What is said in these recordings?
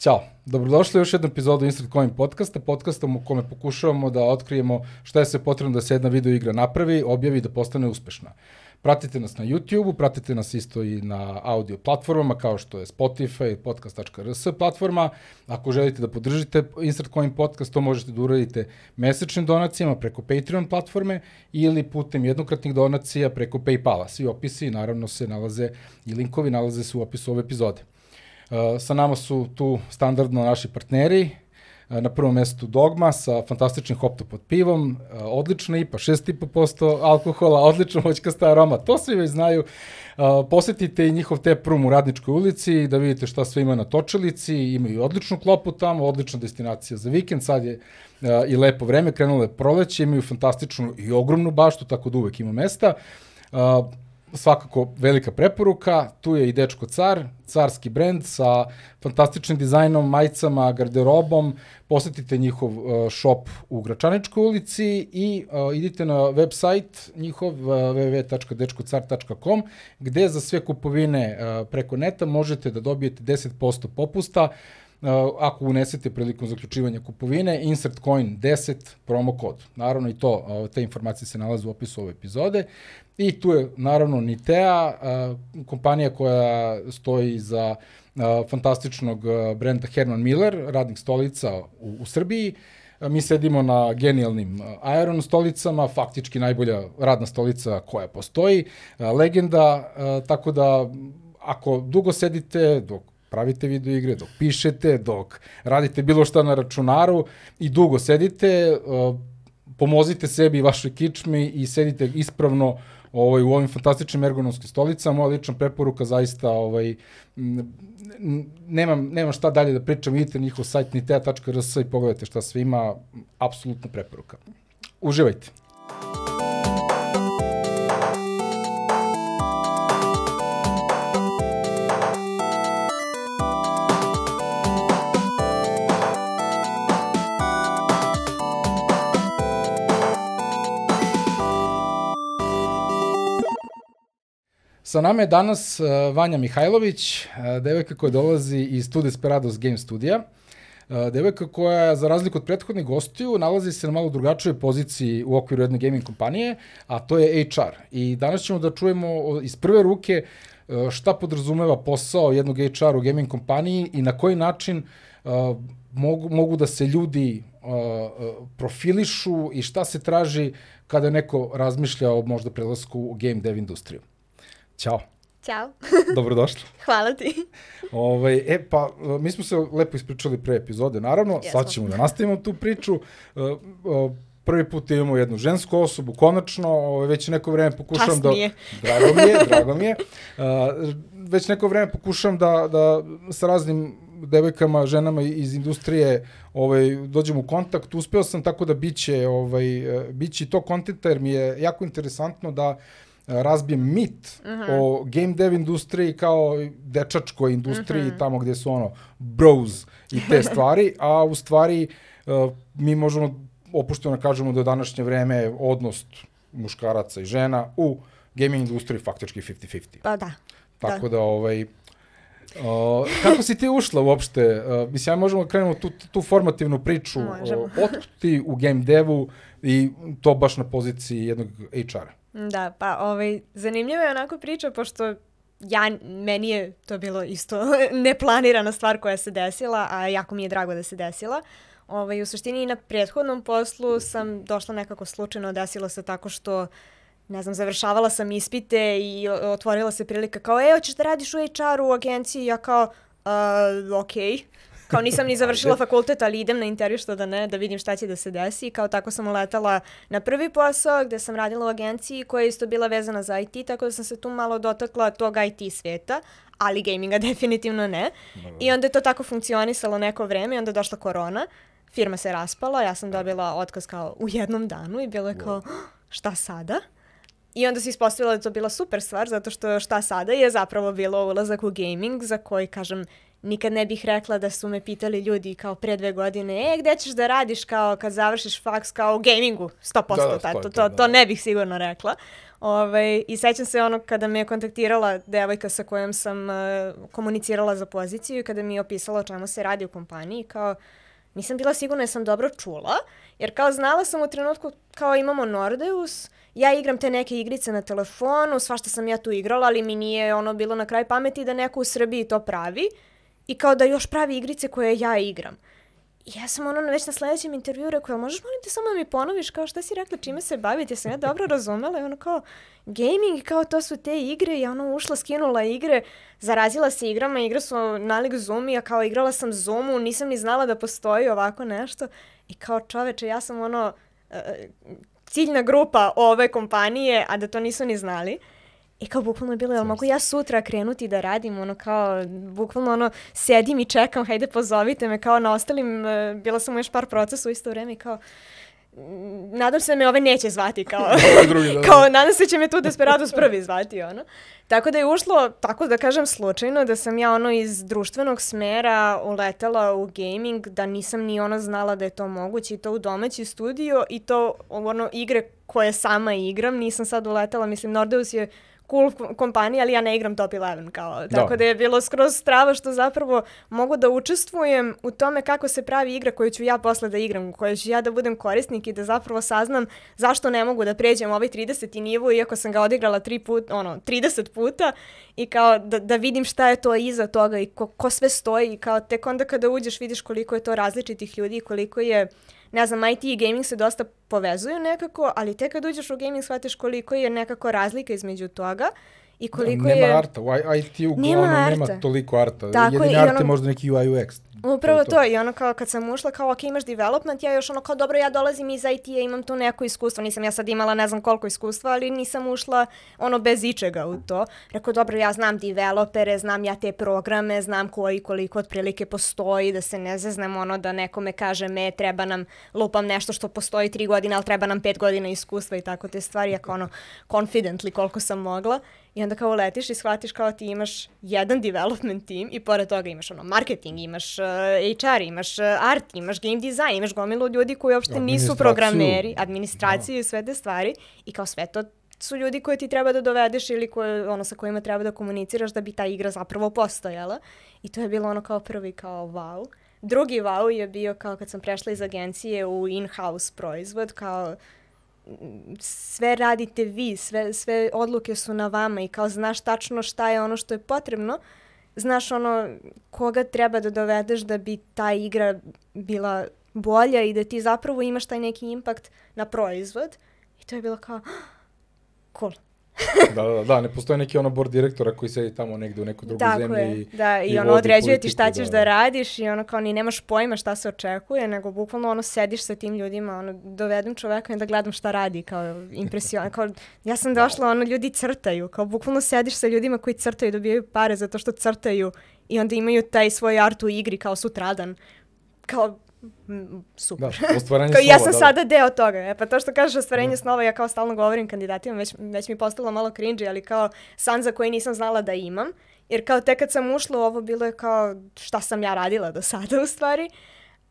Ćao, dobrodošli u još jednu epizodu Insert Coin podcasta, podcasta u kome pokušavamo da otkrijemo šta je sve potrebno da se jedna video igra napravi, objavi i da postane uspešna. Pratite nas na YouTube-u, pratite nas isto i na audio platformama kao što je Spotify, podcast.rs platforma. Ako želite da podržite Insert Coin podcast, to možete da uradite mesečnim donacijama preko Patreon platforme ili putem jednokratnih donacija preko Paypala. Svi opisi naravno se nalaze i linkovi nalaze se u opisu ove epizode. Uh, sa nama su tu standardno naši partneri, uh, na prvom mestu Dogma sa fantastičnim hoptopod pivom, uh, odlična IPA, 6,5% alkohola, odlična moćkasta aroma, to svi već znaju. Posetite i njihov tep room u Radničkoj ulici da vidite šta sve ima na točelici, imaju odličnu klopu tamo, odlična destinacija za vikend, sad je i lepo vreme, krenulo je proleće, imaju fantastičnu i ogromnu baštu, tako da uvek ima mesta svakako velika preporuka, tu je i Dečko Car, carski brend sa fantastičnim dizajnom, majicama, garderobom, posetite njihov uh, shop u Gračaničkoj ulici i uh, idite na website njihov uh, www.dečkocar.com gde za sve kupovine uh, preko neta možete da dobijete 10% popusta Uh, ako unesete prilikom zaključivanja kupovine, insert coin 10 promo kod. Naravno i to, uh, te informacije se nalaze u opisu ove epizode. I tu je naravno Nitea, kompanija koja stoji za fantastičnog brenda Herman Miller, radnik stolica u, u Srbiji. Mi sedimo na genijalnim Aeron stolicama, faktički najbolja radna stolica koja postoji, legenda, tako da ako dugo sedite, dok pravite video igre, dok pišete, dok radite bilo šta na računaru i dugo sedite, pomozite sebi i vašoj kičmi i sedite ispravno ovaj, u ovim fantastičnim ergonomskim stolicama. Moja lična preporuka zaista ovaj, nemam, nemam šta dalje da pričam, idite na njihov sajt nitea.rs i pogledajte šta sve ima, apsolutna preporuka. Uživajte! Sa nama je danas uh, Vanja Mihajlović, uh, devojka koja dolazi iz Tu Desperados Game studija. Uh, devojka koja, za razliku od prethodnih gostiju, nalazi se na malo drugačijoj poziciji u okviru jedne gaming kompanije, a to je HR. I danas ćemo da čujemo iz prve ruke šta podrazumeva posao jednog HR u gaming kompaniji i na koji način mogu, mogu da se ljudi profilišu i šta se traži kada neko razmišlja o možda prelasku u game dev industriju. Ćao. Ćao. Dobrodošla. Hvala ti. Ovaj, e, pa, mi smo se lepo ispričali pre epizode, naravno, Jesmo. sad ćemo da nastavimo tu priču. Uh, prvi put imamo jednu žensku osobu, konačno, ovaj, već neko vreme pokušavam da... je. Drago mi je, drago mi je. Uh, već neko vreme pokušavam da, da sa raznim devojkama, ženama iz industrije ovaj, dođem u kontakt. Uspeo sam tako da biće, ovaj, biće to kontenta jer mi je jako interesantno da uh, razbijem mit uh mhm. -huh. o game dev industriji kao dečačkoj industriji, uh mhm. -huh. tamo gde su ono bros i te stvari, a u stvari uh, mi možemo opušteno kažemo da je današnje vreme odnos muškaraca i žena u gaming industriji faktički 50-50. Pa da. Tako da, da ovaj, Uh, kako si ti ušla uopšte? Uh, mislim, ja možemo da krenemo tu, tu formativnu priču. Možemo. Uh, otkud ti u game devu i to baš na poziciji jednog HR-a? Da, pa ovaj, zanimljiva je onako priča, pošto ja, meni je to bilo isto neplanirana stvar koja se desila, a jako mi je drago da se desila. Ovaj, u suštini i na prethodnom poslu sam došla nekako slučajno, desilo se tako što ne znam, završavala sam ispite i otvorila se prilika kao, e, hoćeš da radiš u HR-u u agenciji? Ja kao, uh, okej. Okay. Kao nisam ni završila fakultet, ali idem na intervju što da ne, da vidim šta će da se desi. I kao tako sam uletala na prvi posao gde sam radila u agenciji koja je isto bila vezana za IT, tako da sam se tu malo dotakla tog IT sveta, ali gaminga definitivno ne. I onda je to tako funkcionisalo neko vreme i onda je došla korona, firma se raspala, ja sam dobila otkaz kao u jednom danu i bilo je kao šta sada? I onda se ispostavila da je to bila super stvar, zato što šta sada je zapravo bilo ulazak u gaming za koji, kažem, nikad ne bih rekla da su me pitali ljudi kao pre dve godine, e, gde ćeš da radiš kao kad završiš faks kao u gamingu, 100%, Da, da, to, to- to, da. to ne bih sigurno rekla. Ovaj, I sećam se ono kada me je kontaktirala devojka sa kojom sam uh, komunicirala za poziciju i kada mi je opisala o čemu se radi u kompaniji, kao nisam bila sigurna jesam dobro čula, jer kao znala sam u trenutku kao imamo Nordeus, ja igram te neke igrice na telefonu, svašta sam ja tu igrala, ali mi nije ono bilo na kraj pameti da neko u Srbiji to pravi i kao da još pravi igrice koje ja igram. I ja sam ono već na sledećem intervju rekao, "Jel možeš molim te samo da mi ponoviš kao šta si rekla, čime se bavite, sam ja dobro razumela i ono kao gaming, kao to su te igre, ja ono ušla, skinula igre, zarazila se igrama, igre su nalik Zoom i ja kao igrala sam Zoomu, nisam ni znala da postoji ovako nešto i kao čoveče, ja sam ono e, ciljna grupa ove kompanije, a da to nisu ni znali. I kao bukvalno je bilo, jel mogu ja sutra krenuti da radim, ono kao, bukvalno ono, sedim i čekam, hajde pozovite me, kao na ostalim, e, bila sam u još par procesa u isto vreme i kao, nadam se da me ove neće zvati, kao, drugi, da, da. kao, nadam se će me tu Desperados prvi zvati, ono. Tako da je ušlo, tako da kažem slučajno, da sam ja ono iz društvenog smera uletela u gaming, da nisam ni ono znala da je to moguće i to u domaći studio i to ono igre koje sama igram, nisam sad uletela, mislim Nordeus je cool kom- kompanija, ali ja ne igram Top 11 kao. Tako da je bilo skroz strava što zapravo mogu da učestvujem u tome kako se pravi igra koju ću ja posle da igram, u kojoj ću ja da budem korisnik i da zapravo saznam zašto ne mogu da pređem ovaj 30. nivo iako sam ga odigrala tri put, ono, 30 puta i kao da, da vidim šta je to iza toga i ko, ko sve stoji i kao tek onda kada uđeš vidiš koliko je to različitih ljudi i koliko je ne znam, IT i gaming se dosta povezuju nekako, ali tek kad uđeš u gaming shvatiš koliko je nekako razlika između toga i koliko nema je... arta, u I- IT-u Nema uglavnom arta. nema toliko arta. Tako je, Jedini i art je ono- možda neki UI UX. Upravo je to. i ono kao kad sam ušla, kao ok, imaš development, ja još ono kao dobro, ja dolazim iz IT-a, imam tu neko iskustvo, nisam ja sad imala ne znam koliko iskustva, ali nisam ušla ono bez ičega u to. Rekao, dobro, ja znam developere, znam ja te programe, znam koji koliko otprilike postoji, da se ne zeznem ono da nekome kaže me, treba nam, lupam nešto što postoji tri godine, ali treba nam pet godina iskustva i tako te stvari, ako ono, confidently koliko sam mogla. I onda kao letiš i shvatiš kao ti imaš jedan development team i pored toga imaš ono marketing, imaš uh, HR, imaš uh, art, imaš game design, imaš gomilu ljudi koji uopšte nisu programeri, administraciju i sve te stvari i kao sve to su ljudi koje ti treba da dovedeš ili koje, ono, sa kojima treba da komuniciraš da bi ta igra zapravo postojala. I to je bilo ono kao prvi kao wow. Drugi wow je bio kao kad sam prešla iz agencije u in-house proizvod, kao sve radite vi, sve, sve odluke su na vama i kao znaš tačno šta je ono što je potrebno, znaš ono koga treba da dovedeš da bi ta igra bila bolja i da ti zapravo imaš taj neki impakt na proizvod. I to je bilo kao, cool. Da, da, da, ne postoji neki ono board direktora koji sedi tamo negde u nekoj drugoj Tako zemlji je, i, da, i, i ono određuje ti šta politiku, ćeš da, da, da. radiš i ono kao ni nemaš pojma šta se očekuje, nego bukvalno ono sediš sa tim ljudima, ono dovedem čoveka i da gledam šta radi, kao impresion, kao ja sam došla, ono ljudi crtaju, kao bukvalno sediš sa ljudima koji crtaju i dobijaju pare zato što crtaju i onda imaju taj svoj art u igri kao sutradan, kao super. Da, ostvaranje Kao, slova, ja sam da, sada deo toga. E, pa to što kažeš ostvarenje snova, ja kao stalno govorim kandidatima, već, već mi je postalo malo cringe, ali kao san za koji nisam znala da imam. Jer kao tek kad sam ušla u ovo, bilo je kao šta sam ja radila do sada u stvari.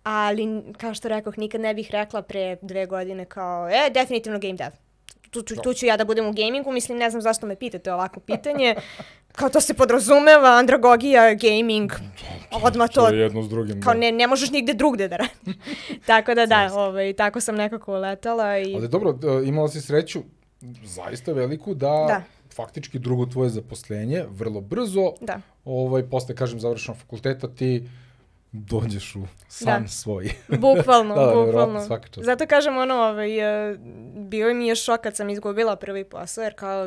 Ali, kao što rekoh, nikad ne bih rekla pre dve godine kao, e, definitivno game dev. Tu, tu, tu ću ja da budem u gamingu, mislim, ne znam zašto me pitate ovako pitanje. Kao to se podrazumeva, andragogija, gaming, odmah to, To je jedno s drugim. kao da. ne, ne možeš nigde drugde da radiš. tako da da, ovaj, tako sam nekako uletala i... Ali dobro, imala si sreću zaista veliku da, Da. faktički drugo tvoje zaposlenje vrlo brzo, Da. ovaj, posle, kažem, završenog fakulteta, ti dođeš u san Da. svoj. Bukvalno, Da, da, bukvalno. svaka čast. Zato kažem ono, ovaj, e, bio mi je šok kad sam izgubila prvi posao, jer kao,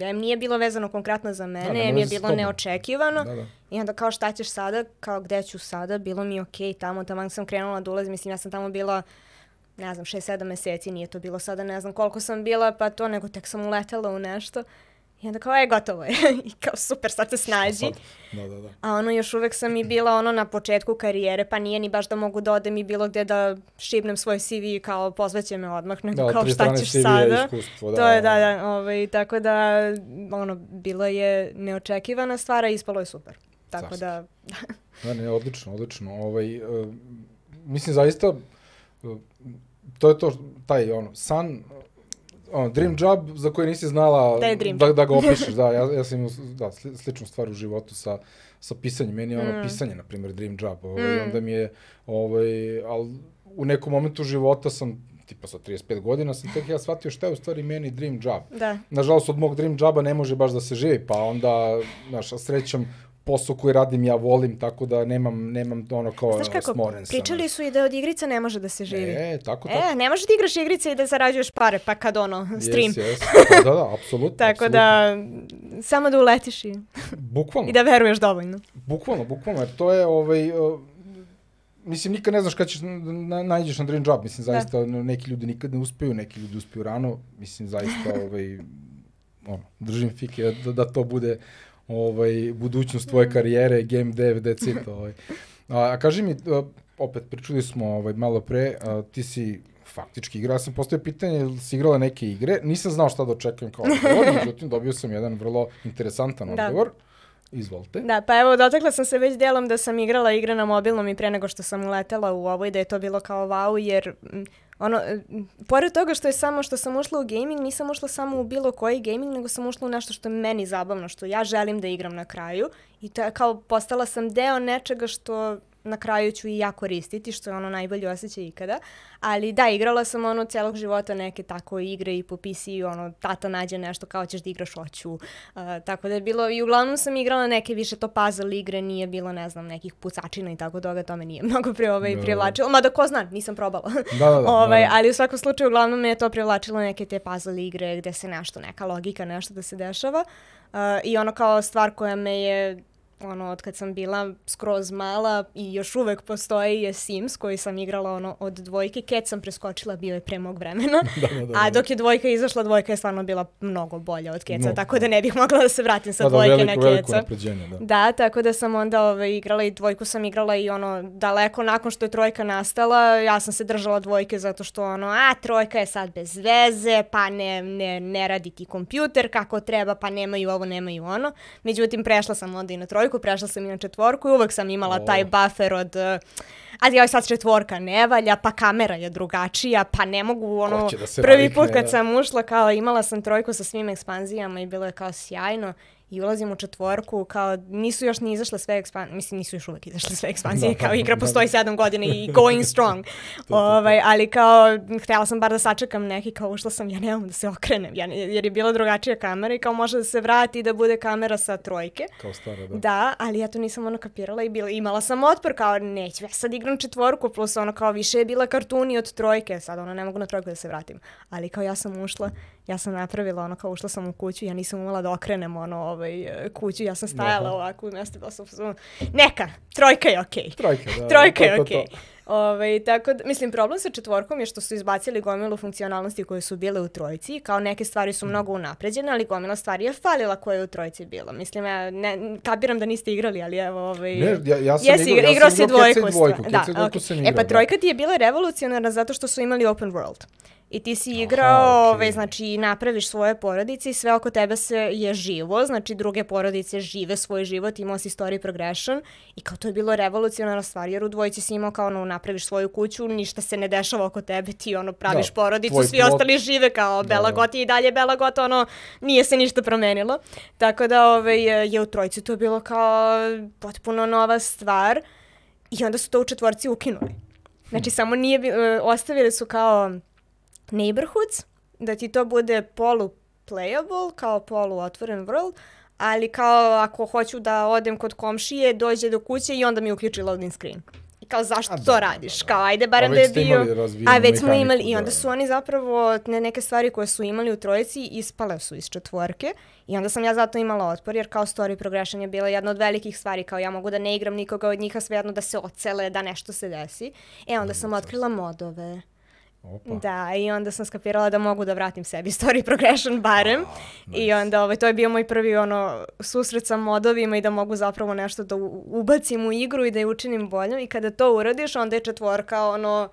em nije bilo vezano konkretno za mene, nema em je bilo neočekivano. da, da. I onda kao šta ćeš sada, kao gde ću sada, bilo mi je okej tamo, tamo sam krenula da ulazim, mislim ja sam tamo bila ne znam, 6-7 meseci, nije to bilo sada, ne znam koliko sam bila, pa to, nego tek sam uletela u nešto. I onda kao, e, gotovo je. I kao, super, sad se snađi. Sad. Da, da, da. A ono, još uvek sam i bila ono na početku karijere, pa nije ni baš da mogu da odem i bilo gde da šibnem svoj CV i kao pozvaće me odmah, nego Da, kao šta ćeš CV-a sada. iskustvo, da, to je, da, da. da, ovaj, tako da, ono, bilo je neočekivana stvar, a ispalo je super. Tako Carski. da, Da, ne, odlično, odlično. Ovaj, uh, mislim, zaista, uh, to je to, taj, ono, san, ono, dream job za koji nisi znala Da je dream da, da ga opišeš, da, ja, ja sam imao da, sli, sličnu stvar u životu sa, sa pisanjem. Meni je ono Mm. pisanje, na primjer, dream job. Ovaj, Mm. Onda mi je, ovaj, al u nekom momentu života sam, tipa sa 35 godina, sam tek ja shvatio šta je u stvari meni dream job. Da. Nažalost, od mog dream joba ne može baš da se živi, pa onda, znaš, a srećom, posao koji radim ja volim, tako da nemam, nemam ono kao Znaš kako, smoren sam. pričali su i da od igrica ne može da se živi. E, tako, tako. E, ne možeš da igraš igrice i da zarađuješ pare, pa kad ono, stream. Yes, yes. Pa, da, da, apsolutno. Tako apsolutno. da, samo da uletiš i, Bukvalno, i da veruješ dovoljno. bukvalno, bukvalno, jer to je, ovaj, uh, mislim, nikad ne znaš kada ćeš na, nađeš na dream job, mislim, Da. zaista, neki ljudi nikad ne uspeju, neki ljudi uspeju rano, mislim, zaista, ovaj, ono, držim fike da, da to bude ovaj, budućnost Mm. tvoje karijere, game dev, that's it, ovaj. A, a kaži mi, opet, pričali smo ovaj, malo pre, a, ti si faktički igra, ja sam postavio pitanje, jel si igrala neke igre, nisam znao šta da očekujem kao odgovor, međutim, dobio sam jedan vrlo interesantan Da. odgovor. Izvolite. Da, pa evo, dotakla sam se već dijelom da sam igrala igre na mobilnom i pre nego što sam uletela u ovo i da je to bilo kao wow, jer mm, ono, mm, pored toga što je samo što sam ušla u gaming, nisam ušla samo u bilo koji gaming, nego sam ušla u nešto što je meni zabavno, što ja želim da igram na kraju. I to je kao postala sam deo nečega što na kraju ću i ja koristiti, što je ono najbolji osjećaj ikada. Ali da, igrala sam ono celog života neke tako igre i po PC, ono, tata nađe nešto kao ćeš da igraš hoću. Uh, tako da je bilo, i uglavnom sam igrala neke više to puzzle igre, nije bilo, ne znam, nekih pucačina i tako toga, to me nije mnogo pri, ovaj, Da, da. privlačilo. Mada ko zna, nisam probala. Da, da, da. ovaj, da, da. ali u svakom slučaju uglavnom me je to privlačilo neke te puzzle igre gde se nešto, neka logika, nešto da se dešava. Uh, I ono kao stvar koja me je ono, od kad sam bila skroz mala i još uvek postoji je Sims koji sam igrala ono od dvojke. Kad sam preskočila bio je pre mog vremena. Da, da, da, A da. dok je dvojka izašla, dvojka je stvarno bila mnogo bolja od Keca, Mnogo, tako da ne bih mogla da se vratim sa da, da, dvojke veliko, na Keca. da. Da, tako da sam onda ovaj, igrala i dvojku sam igrala i ono daleko nakon što je trojka nastala, ja sam se držala dvojke zato što ono, a trojka je sad bez veze, pa ne, ne, ne radi ti kompjuter kako treba, pa nemaju ovo, nemaju ono. Međutim, prešla sam onda i na trojku, prešla sam i na četvorku i uvek sam imala O. taj buffer od... Uh, a joj sad četvorka ne valja, pa kamera je drugačija, pa ne mogu ono... da prvi put kad da. sam ušla kao imala sam trojku sa svim ekspanzijama i bilo je kao sjajno i ulazim u četvorku, kao nisu još ni izašle sve ekspanzije, mislim nisu još uvek izašle sve ekspanzije, Da, kao da, igra da, postoji da. sedam godina i going strong. to. ovaj, ali kao, htjela sam bar da sačekam neki, kao ušla sam, ja nemam da se okrenem, ja, jer je bila drugačija kamera i kao može da se vrati da bude kamera sa trojke. Kao stara, da. Da, ali ja to nisam ono kapirala i bila, imala sam otpor kao neću, ja sad igram četvorku plus ono kao više je bila kartuni od trojke, sad ono ne mogu na trojku da se vratim. Ali kao ja sam ušla, ja sam napravila ono kao ušla sam u kuću, ja nisam umela da okrenem ono ovaj, kuću, ja sam stajala Aha. ovako u mjestu, bila sam neka, trojka je okej. Trojka, da. da, Trojka je okej. to. Ovaj, tako da, mislim, problem sa četvorkom je što su izbacili gomilu funkcionalnosti koje su bile u trojici. Kao neke stvari su mnogo unapređene, ali gomila stvari je falila koja je u trojici bila. Mislim, ja ne, kapiram da niste igrali, ali evo... Ovaj, Ne, ja, ja sam Jesi, igrao, ja igrao sam si igrao Keca dvojku. Da, dvojku okej. sam E igrao, pa da. trojka ti je bila revolucionarna zato što su imali open world. I ti si Aha, igrao, okej. ovaj, znači napraviš svoje porodice i sve oko tebe se je živo, znači druge porodice žive svoj život, imao si story progression i kao to je bilo revolucionarna stvar, jer u dvojici si imao kao ono napraviš svoju kuću, ništa se ne dešava oko tebe, ti ono praviš Da, porodicu, svi plot. ostali žive kao Da, Bela da. Got je i dalje Bela Got, ono nije se ništa promenilo. Tako da ovaj, je u trojici to bilo kao potpuno nova stvar i onda su to u četvorci ukinuli. Znači samo nije, e, ostavili su kao neighborhoods, da ti to bude polu playable, kao polu otvoren world, ali kao ako hoću da odem kod komšije, dođe do kuće i onda mi uključi loading screen. I kao zašto A, da, to da, radiš? da, da. Kao ajde barem da je bio... A već smo imali i da. onda su oni zapravo ne, neke stvari koje su imali u trojici ispale su iz četvorke i onda sam ja zato imala otpor jer kao story progression je bila jedna od velikih stvari kao ja mogu da ne igram nikoga od njih a svejedno da se ocele, da nešto se desi. E onda sam otkrila modove. Opa. Da, i onda sam skapirala da mogu da vratim sebi story progression barem. I nice. onda ovaj, to je bio moj prvi ono, susret sa modovima i da mogu zapravo nešto da ubacim u igru i da je učinim boljom. I kada to uradiš, onda je četvorka ono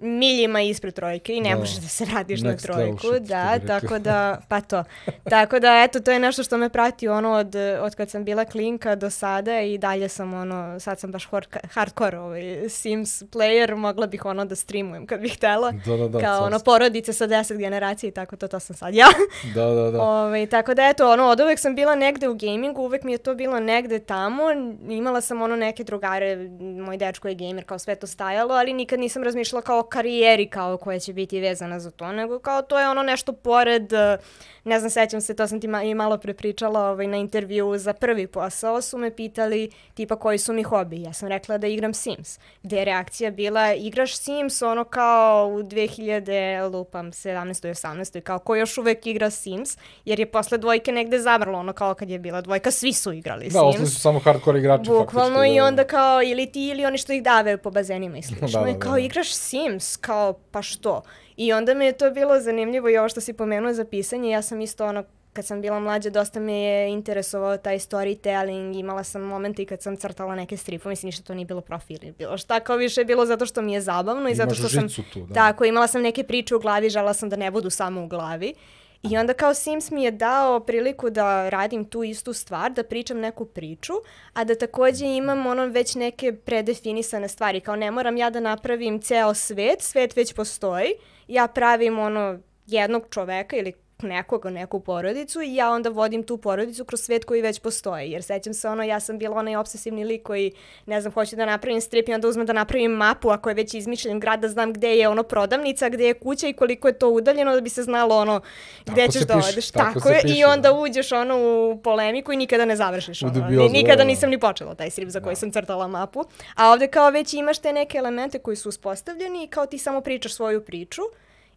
miljima ispred trojke i ne Da. možeš da se radiš na trojku, shit, da, tako da, pa to. Tako da, eto, to je nešto što me prati ono od, od kad sam bila klinka do sada i dalje sam ono, sad sam baš hardcore ovaj, Sims player, mogla bih ono da streamujem kad bih htela. Da, da, da. kao sad- ono porodice sa deset generacija i tako to, to sam sad ja. Da, da, da. Ovaj, tako da eto, ono, od uvek sam bila negde u gamingu, uvek mi je to bilo negde tamo, imala sam ono neke drugare, moj dečko je gamer, kao sve to stajalo, ali nikad nisam razmišljala kao karijeri kao koja će biti vezana za to, nego kao to je ono nešto pored, eh, ne znam, sećam se, to sam ti ma i malo prepričala ovaj, na intervju za prvi posao, su me pitali tipa koji su mi hobi. Ja sam rekla da igram Sims, gde je reakcija bila igraš Sims ono kao u 2000, lupam, 17. i 18. kao ko još uvek igra Sims, jer je posle dvojke negde zamrlo, ono kao kad je bila dvojka, svi su igrali Da, ostali Sims. su samo hardcore igrači Bukvalno faktički. i da. onda kao ili ti ili oni što ih davaju po bazenima i slično. Da, da, I da, kao da. igraš Sims, kao pa što? I onda mi je to bilo zanimljivo i ovo što si pomenuo za pisanje, ja sam isto ono kad sam bila mlađa, dosta me je interesovao taj storytelling, imala sam momente i kad sam crtala neke stripove, mislim ništa to nije bilo profil, ili bilo šta, kao više je bilo zato što mi je zabavno i zato Imaš što sam... tu, da. Tako, imala sam neke priče u glavi, žela sam da ne budu samo u glavi. I onda kao Sims mi je dao priliku da radim tu istu stvar, da pričam neku priču, a da takođe imam ono već neke predefinisane stvari, kao ne moram ja da napravim ceo svet, svet već postoji, ja pravim ono jednog čoveka ili nekoga, neku porodicu i ja onda vodim tu porodicu kroz svet koji već postoji. Jer sećam se ono, ja sam bila onaj obsesivni lik koji, ne znam, hoće da napravim strip i onda uzmem da napravim mapu ako je već izmišljen grad, da znam gde je ono prodavnica, gde je kuća i koliko je to udaljeno da bi se znalo ono gde Tako ćeš da odeš. tako Tako, je, piše, i onda da. uđeš ono u polemiku i nikada ne završiš. Ono. dubiozu, Ni- Nikada da, da. nisam ni počela taj strip za koji sam crtala mapu. A ovde kao već imaš te neke elemente koji su uspostavljeni i kao ti samo pričaš svoju priču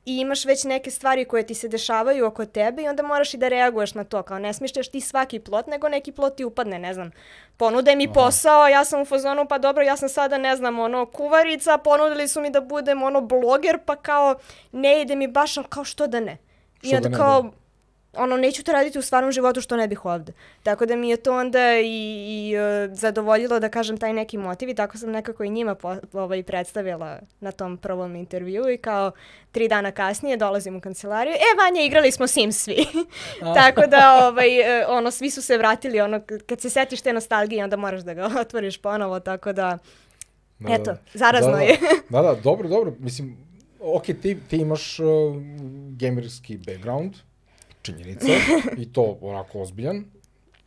i imaš već neke stvari koje ti se dešavaju oko tebe i onda moraš i da reaguješ na to. Kao ne smišljaš ti svaki plot, nego neki plot ti upadne, ne znam. Ponude mi posao, ja sam u fazonu, pa dobro, ja sam sada, ne znam, ono, kuvarica, ponudili su mi da budem, ono, bloger, pa kao, ne ide mi baš, ali kao što da ne. I onda da kao, da. Ono, neću to raditi u stvarnom životu što ne bih ovde. Tako da mi je to onda i, i e, zadovoljilo da kažem taj neki motiv i tako sam nekako i njima po, ovaj, predstavila na tom prvom intervju i kao tri dana kasnije dolazim u kancelariju, e Vanja, igrali smo Sims svi. tako da, ovaj, e, ono, svi su se vratili, ono, kad se setiš te nostalgije, onda moraš da ga otvoriš ponovo, tako da, Da, da. eto, zarazno da, da. je. Da, da, dobro, dobro. Mislim, ok, ti, ti imaš uh, gamerski background, činjenica, i to onako ozbiljan.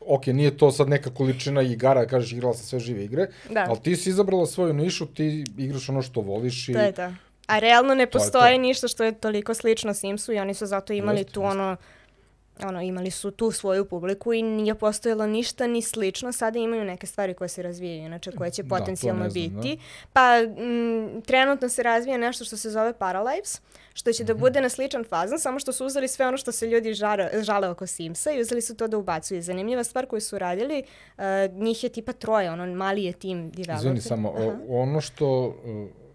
Ok, nije to sad neka količina igara, kažeš igrala sam sve žive igre, Da. ali ti si izabrala svoju nišu, ti igraš ono što voliš i... To je to. A realno ne To postoji to. ništa što je toliko slično Simsu i oni su zato imali Jeste, tu jeste. ono ono, imali su tu svoju publiku i nije postojalo ništa ni slično. Sada imaju neke stvari koje se razvijaju, inače koje će Da, potencijalno ne znam, biti. Pa, mm, trenutno se razvija nešto što se zove Paralives, što će da Mhm. bude na sličan fazon, samo što su uzeli sve ono što se ljudi žare, žale oko Simsa i uzeli su to da ubacuju. Zanimljiva stvar koju su radili, uh, njih je tipa troje, ono, mali je tim developer. Izvini samo, Aha. ono što... uh,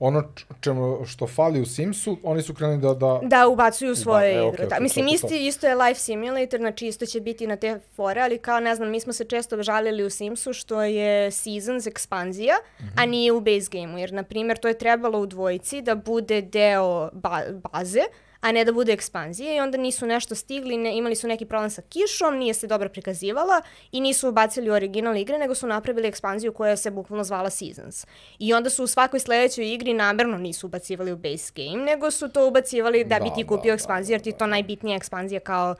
ono čemu, što fali u Simsu, oni su krenuli da... da Da, ubacuju svoje e, igre. okej, da. okej, Mislim, to isti, to. isto je Life Simulator, znači isto će biti na te fore, ali kao, ne znam, mi smo se često žalili u Simsu što je Seasons ekspanzija, a Mhm. nije u base gameu, jer, na primjer, to je trebalo u dvojici da bude deo ba baze, a ne da bude ekspanzija i onda nisu nešto stigli, ne, imali su neki problem sa kišom, nije se dobro prikazivala i nisu ubacili original igre, nego su napravili ekspanziju koja se bukvalno zvala Seasons. I onda su u svakoj sledećoj igri namerno nisu ubacivali u base game, nego su to ubacivali da, bi Da, ti da, kupio da, ekspanziju, jer ti je to najbitnija ekspanzija kao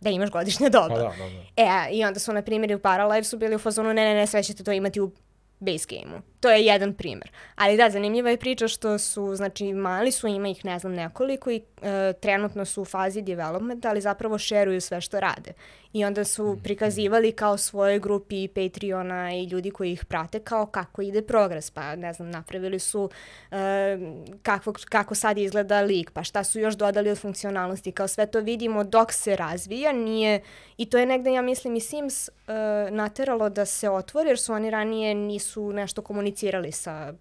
da imaš godišnje doba. Pa da, da, da. E, i onda su, na primjer, u Paralive su bili u fazonu, ne, ne, ne, sve ćete to imati u base game-u. To je jedan primer. Ali da, zanimljiva je priča što su, znači, mali su, ima ih ne znam nekoliko i e, trenutno su u fazi developmenta, ali zapravo šeruju sve što rade. I onda su prikazivali kao svojoj grupi Patreona i ljudi koji ih prate kao kako ide progres. Pa, ne znam, napravili su e, kako, kako sad izgleda lik, pa šta su još dodali od funkcionalnosti. Kao sve to vidimo dok se razvija, nije... I to je negde, ja mislim, i Sims e, nateralo da se otvori, jer su oni ranije nisu nešto komunicirali sa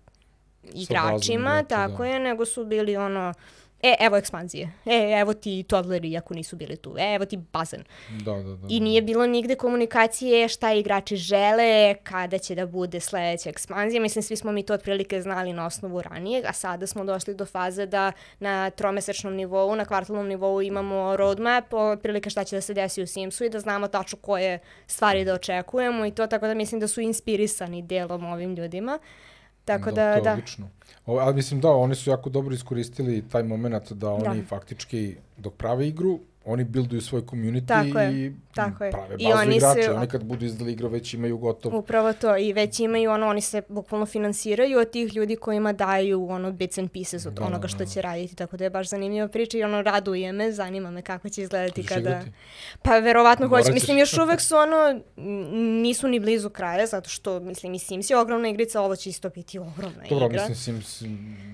igračima, igrači, tako da. je, nego su bili ono e, evo ekspanzije, e, evo ti toddleri ako nisu bili tu, e, evo ti bazen. Da, da, da. I nije bilo nigde komunikacije šta igrači žele, kada će da bude sledeća ekspanzija. Mislim, svi smo mi to otprilike znali na osnovu ranije, a sada smo došli do faze da na tromesečnom nivou, na kvartalnom nivou imamo roadmap, otprilike šta će da se desi u Simsu i da znamo tačno koje stvari da očekujemo i to, tako da mislim da su inspirisani delom ovim ljudima. Tako da, da. To je da. odlično. O, ali mislim da, oni su jako dobro iskoristili taj moment da oni Da. faktički dok prave igru, oni builduju svoj community Tako je, i tako je. prave I bazu oni igrača. se- Oni kad budu izdali igru već imaju gotov. Upravo to i već imaju ono, oni se bukvalno finansiraju od tih ljudi kojima daju ono bits and pieces od Da, onoga da, što da. će raditi, tako da je baš zanimljiva priča i ono raduje me, zanima me kako će izgledati kada... igrati? Pa verovatno hoće, mislim još uvek su ono, nisu ni blizu kraja, zato što mislim i Sims je ogromna igrica, ovo će isto biti ogromna Dobro, igra. mislim, Sims,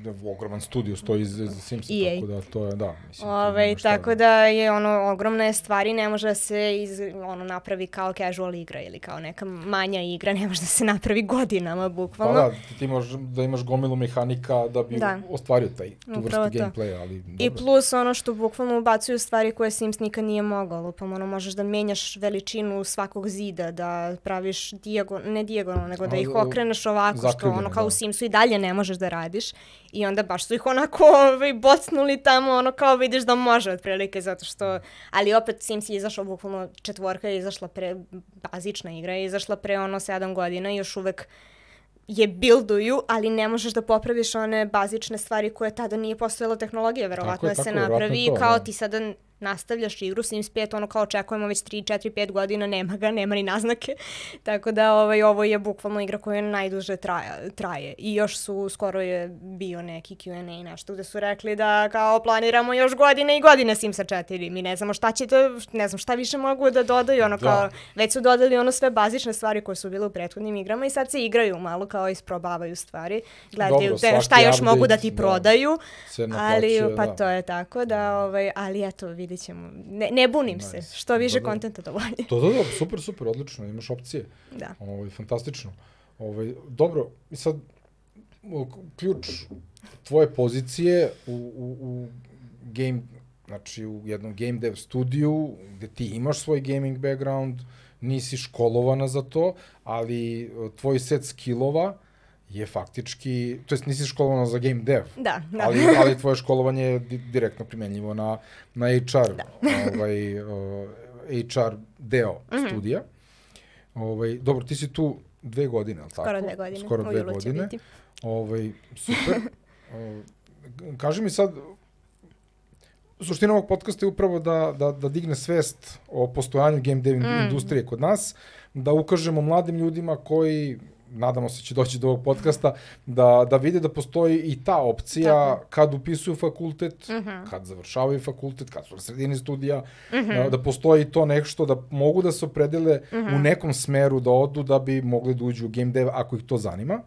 da, ogroman studio stoji Simsa, EA. tako da to je, da. Mislim, Ove, šta tako da je ono ogromna je stvar i ne može da se iz, ono, napravi kao casual igra ili kao neka manja igra, ne može da se napravi godinama Pa bukvalno. da, ti, možeš da imaš gomilu mehanika da bi Da. ostvario taj, tu vrstu Upravo to. gameplaya, ali dobro. I plus ono što bukvalno ubacuju stvari koje Sims nikad nije mogao. Lupam, ono, možeš da menjaš veličinu svakog zida, da praviš dijagon, ne dijagonalno, nego da ih okreneš ovako, što ono kao da. u Simsu i dalje ne možeš da radiš. I onda baš su ih onako ovaj, bocnuli tamo, ono kao vidiš da može otprilike, zato što, ali opet Sims je izašao bukvalno, četvorka je izašla pre, bazična igra je izašla pre ono sedam godina i još uvek je builduju, ali ne možeš da popraviš one bazične stvari koje tada nije postojala tehnologija, verovatno je, da se tako verovatno napravi to, kao da. ti sada nastavljaš igru Sims 5, ono kao očekujemo već 3, 4, 5 godina, nema ga, nema ni naznake. Tako da ovaj, ovo je bukvalno igra koja najduže traje, traje. I još su, skoro je bio neki Q&A nešto gde su rekli da kao planiramo još godine i godine Simsa 4. Mi ne znamo šta će to, ne znam šta više mogu da dodaju, ono Da. kao već su dodali ono sve bazične stvari koje su bile u prethodnim igrama i sad se igraju malo kao isprobavaju stvari. Gledaju Dobro, te- šta još mogu da ti update, da. prodaju. Ali, pa da. to je tako da, ovaj, ali eto, vidit ćemo. Ne, ne bunim se, Nice. što više Da, da. kontenta to bolje. To, da, da, super, super, odlično, imaš opcije. Da. Ovaj, fantastično. Ovaj, dobro, i sad, ključ tvoje pozicije u, u, u game, znači u jednom game dev studiju, gde ti imaš svoj gaming background, nisi školovana za to, ali tvoj set skillova je faktički, to jest nisi školovana za game dev, Da, da. ali, ali tvoje školovanje je di direktno primenljivo na, na HR, da. ovaj, uh, HR deo Mhm. studija. Ovaj, dobro, ti si tu dve godine, ali tako? Skoro dve godine. Skoro dve godine. Ovaj, super. O, kaži mi sad, suština ovog podcasta je upravo da, da, da digne svest o postojanju game dev Mm. industrije kod nas, da ukažemo mladim ljudima koji nadamo se će doći do ovog podcasta, da, da vide da postoji i ta opcija Tako kad upisuju fakultet, Mhm. kad završavaju fakultet, kad su na sredini studija, da, da postoji to nešto, da mogu da se opredele Mhm. u nekom smeru da odu da bi mogli da uđu u game dev ako ih to zanima.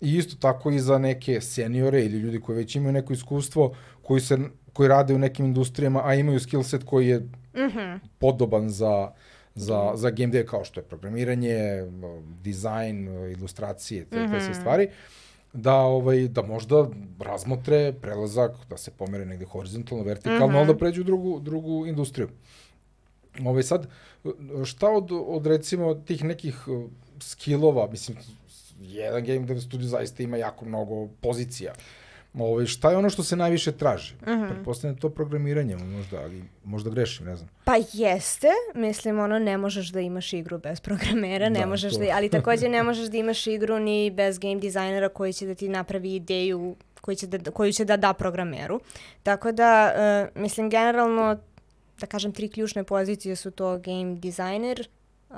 I isto tako i za neke seniore ili ljudi koji već imaju neko iskustvo, koji, se, koji rade u nekim industrijama, a imaju skill set koji je Mhm. podoban za, za, za game dev kao što je programiranje, dizajn, ilustracije, te, te sve stvari, da, ovaj, da možda razmotre prelazak, da se pomere negde horizontalno, vertikalno, Mhm. ali da pređu u drugu, drugu industriju. Ovaj, sad, šta od, od recimo tih nekih uh, skillova, mislim, jedan game dev studio zaista ima jako mnogo pozicija. Ovaj, šta je ono što se najviše traži? Mm Mhm. -hmm. Pretpostavljam da to programiranje, možda, ali možda grešim, ne znam. Pa jeste, mislim, ono, ne možeš da imaš igru bez programera, ne Da, možeš to. da, ali takođe ne možeš da imaš igru ni bez game dizajnera koji će da ti napravi ideju koji će da, koju će da da programeru. Tako da, uh, mislim, generalno, da kažem, tri ključne pozicije su to game dizajner, uh,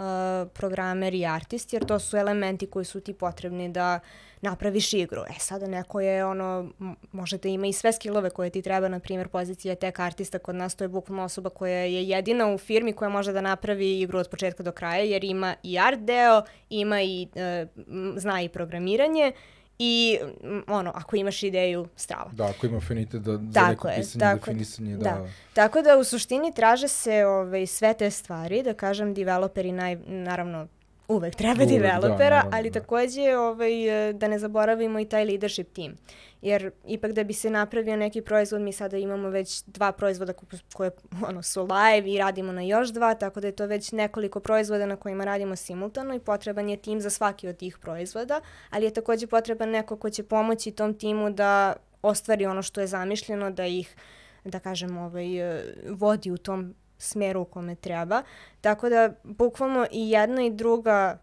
programer i artist, jer to su elementi koji su ti potrebni da napraviš igru. E sada neko je ono, m- može da ima i sve skillove koje ti treba, na primjer pozicija tech artista kod nas, to je bukvalno osoba koja je jedina u firmi koja može da napravi igru od početka do kraja, jer ima i art deo, ima i, uh, zna i programiranje i m, ono, ako imaš ideju, strava. Da, ako ima afinitet da, za Tako neko je, pisanje, tako je. definisanje, da. Da. Tako da u suštini traže se ovaj, sve te stvari, da kažem developeri naj, naravno uvek treba Uvek, da, developera, naravno, ali da. takođe ovaj, da ne zaboravimo i taj leadership team. Jer ipak da bi se napravio neki proizvod, mi sada imamo već dva proizvoda ko- koje ono, su live i radimo na još dva, tako da je to već nekoliko proizvoda na kojima radimo simultano i potreban je tim za svaki od tih proizvoda, ali je takođe potreban neko ko će pomoći tom timu da ostvari ono što je zamišljeno, da ih, da kažem, ovaj, e, vodi u tom smeru u kome treba. Tako da, bukvalno i jedna i druga,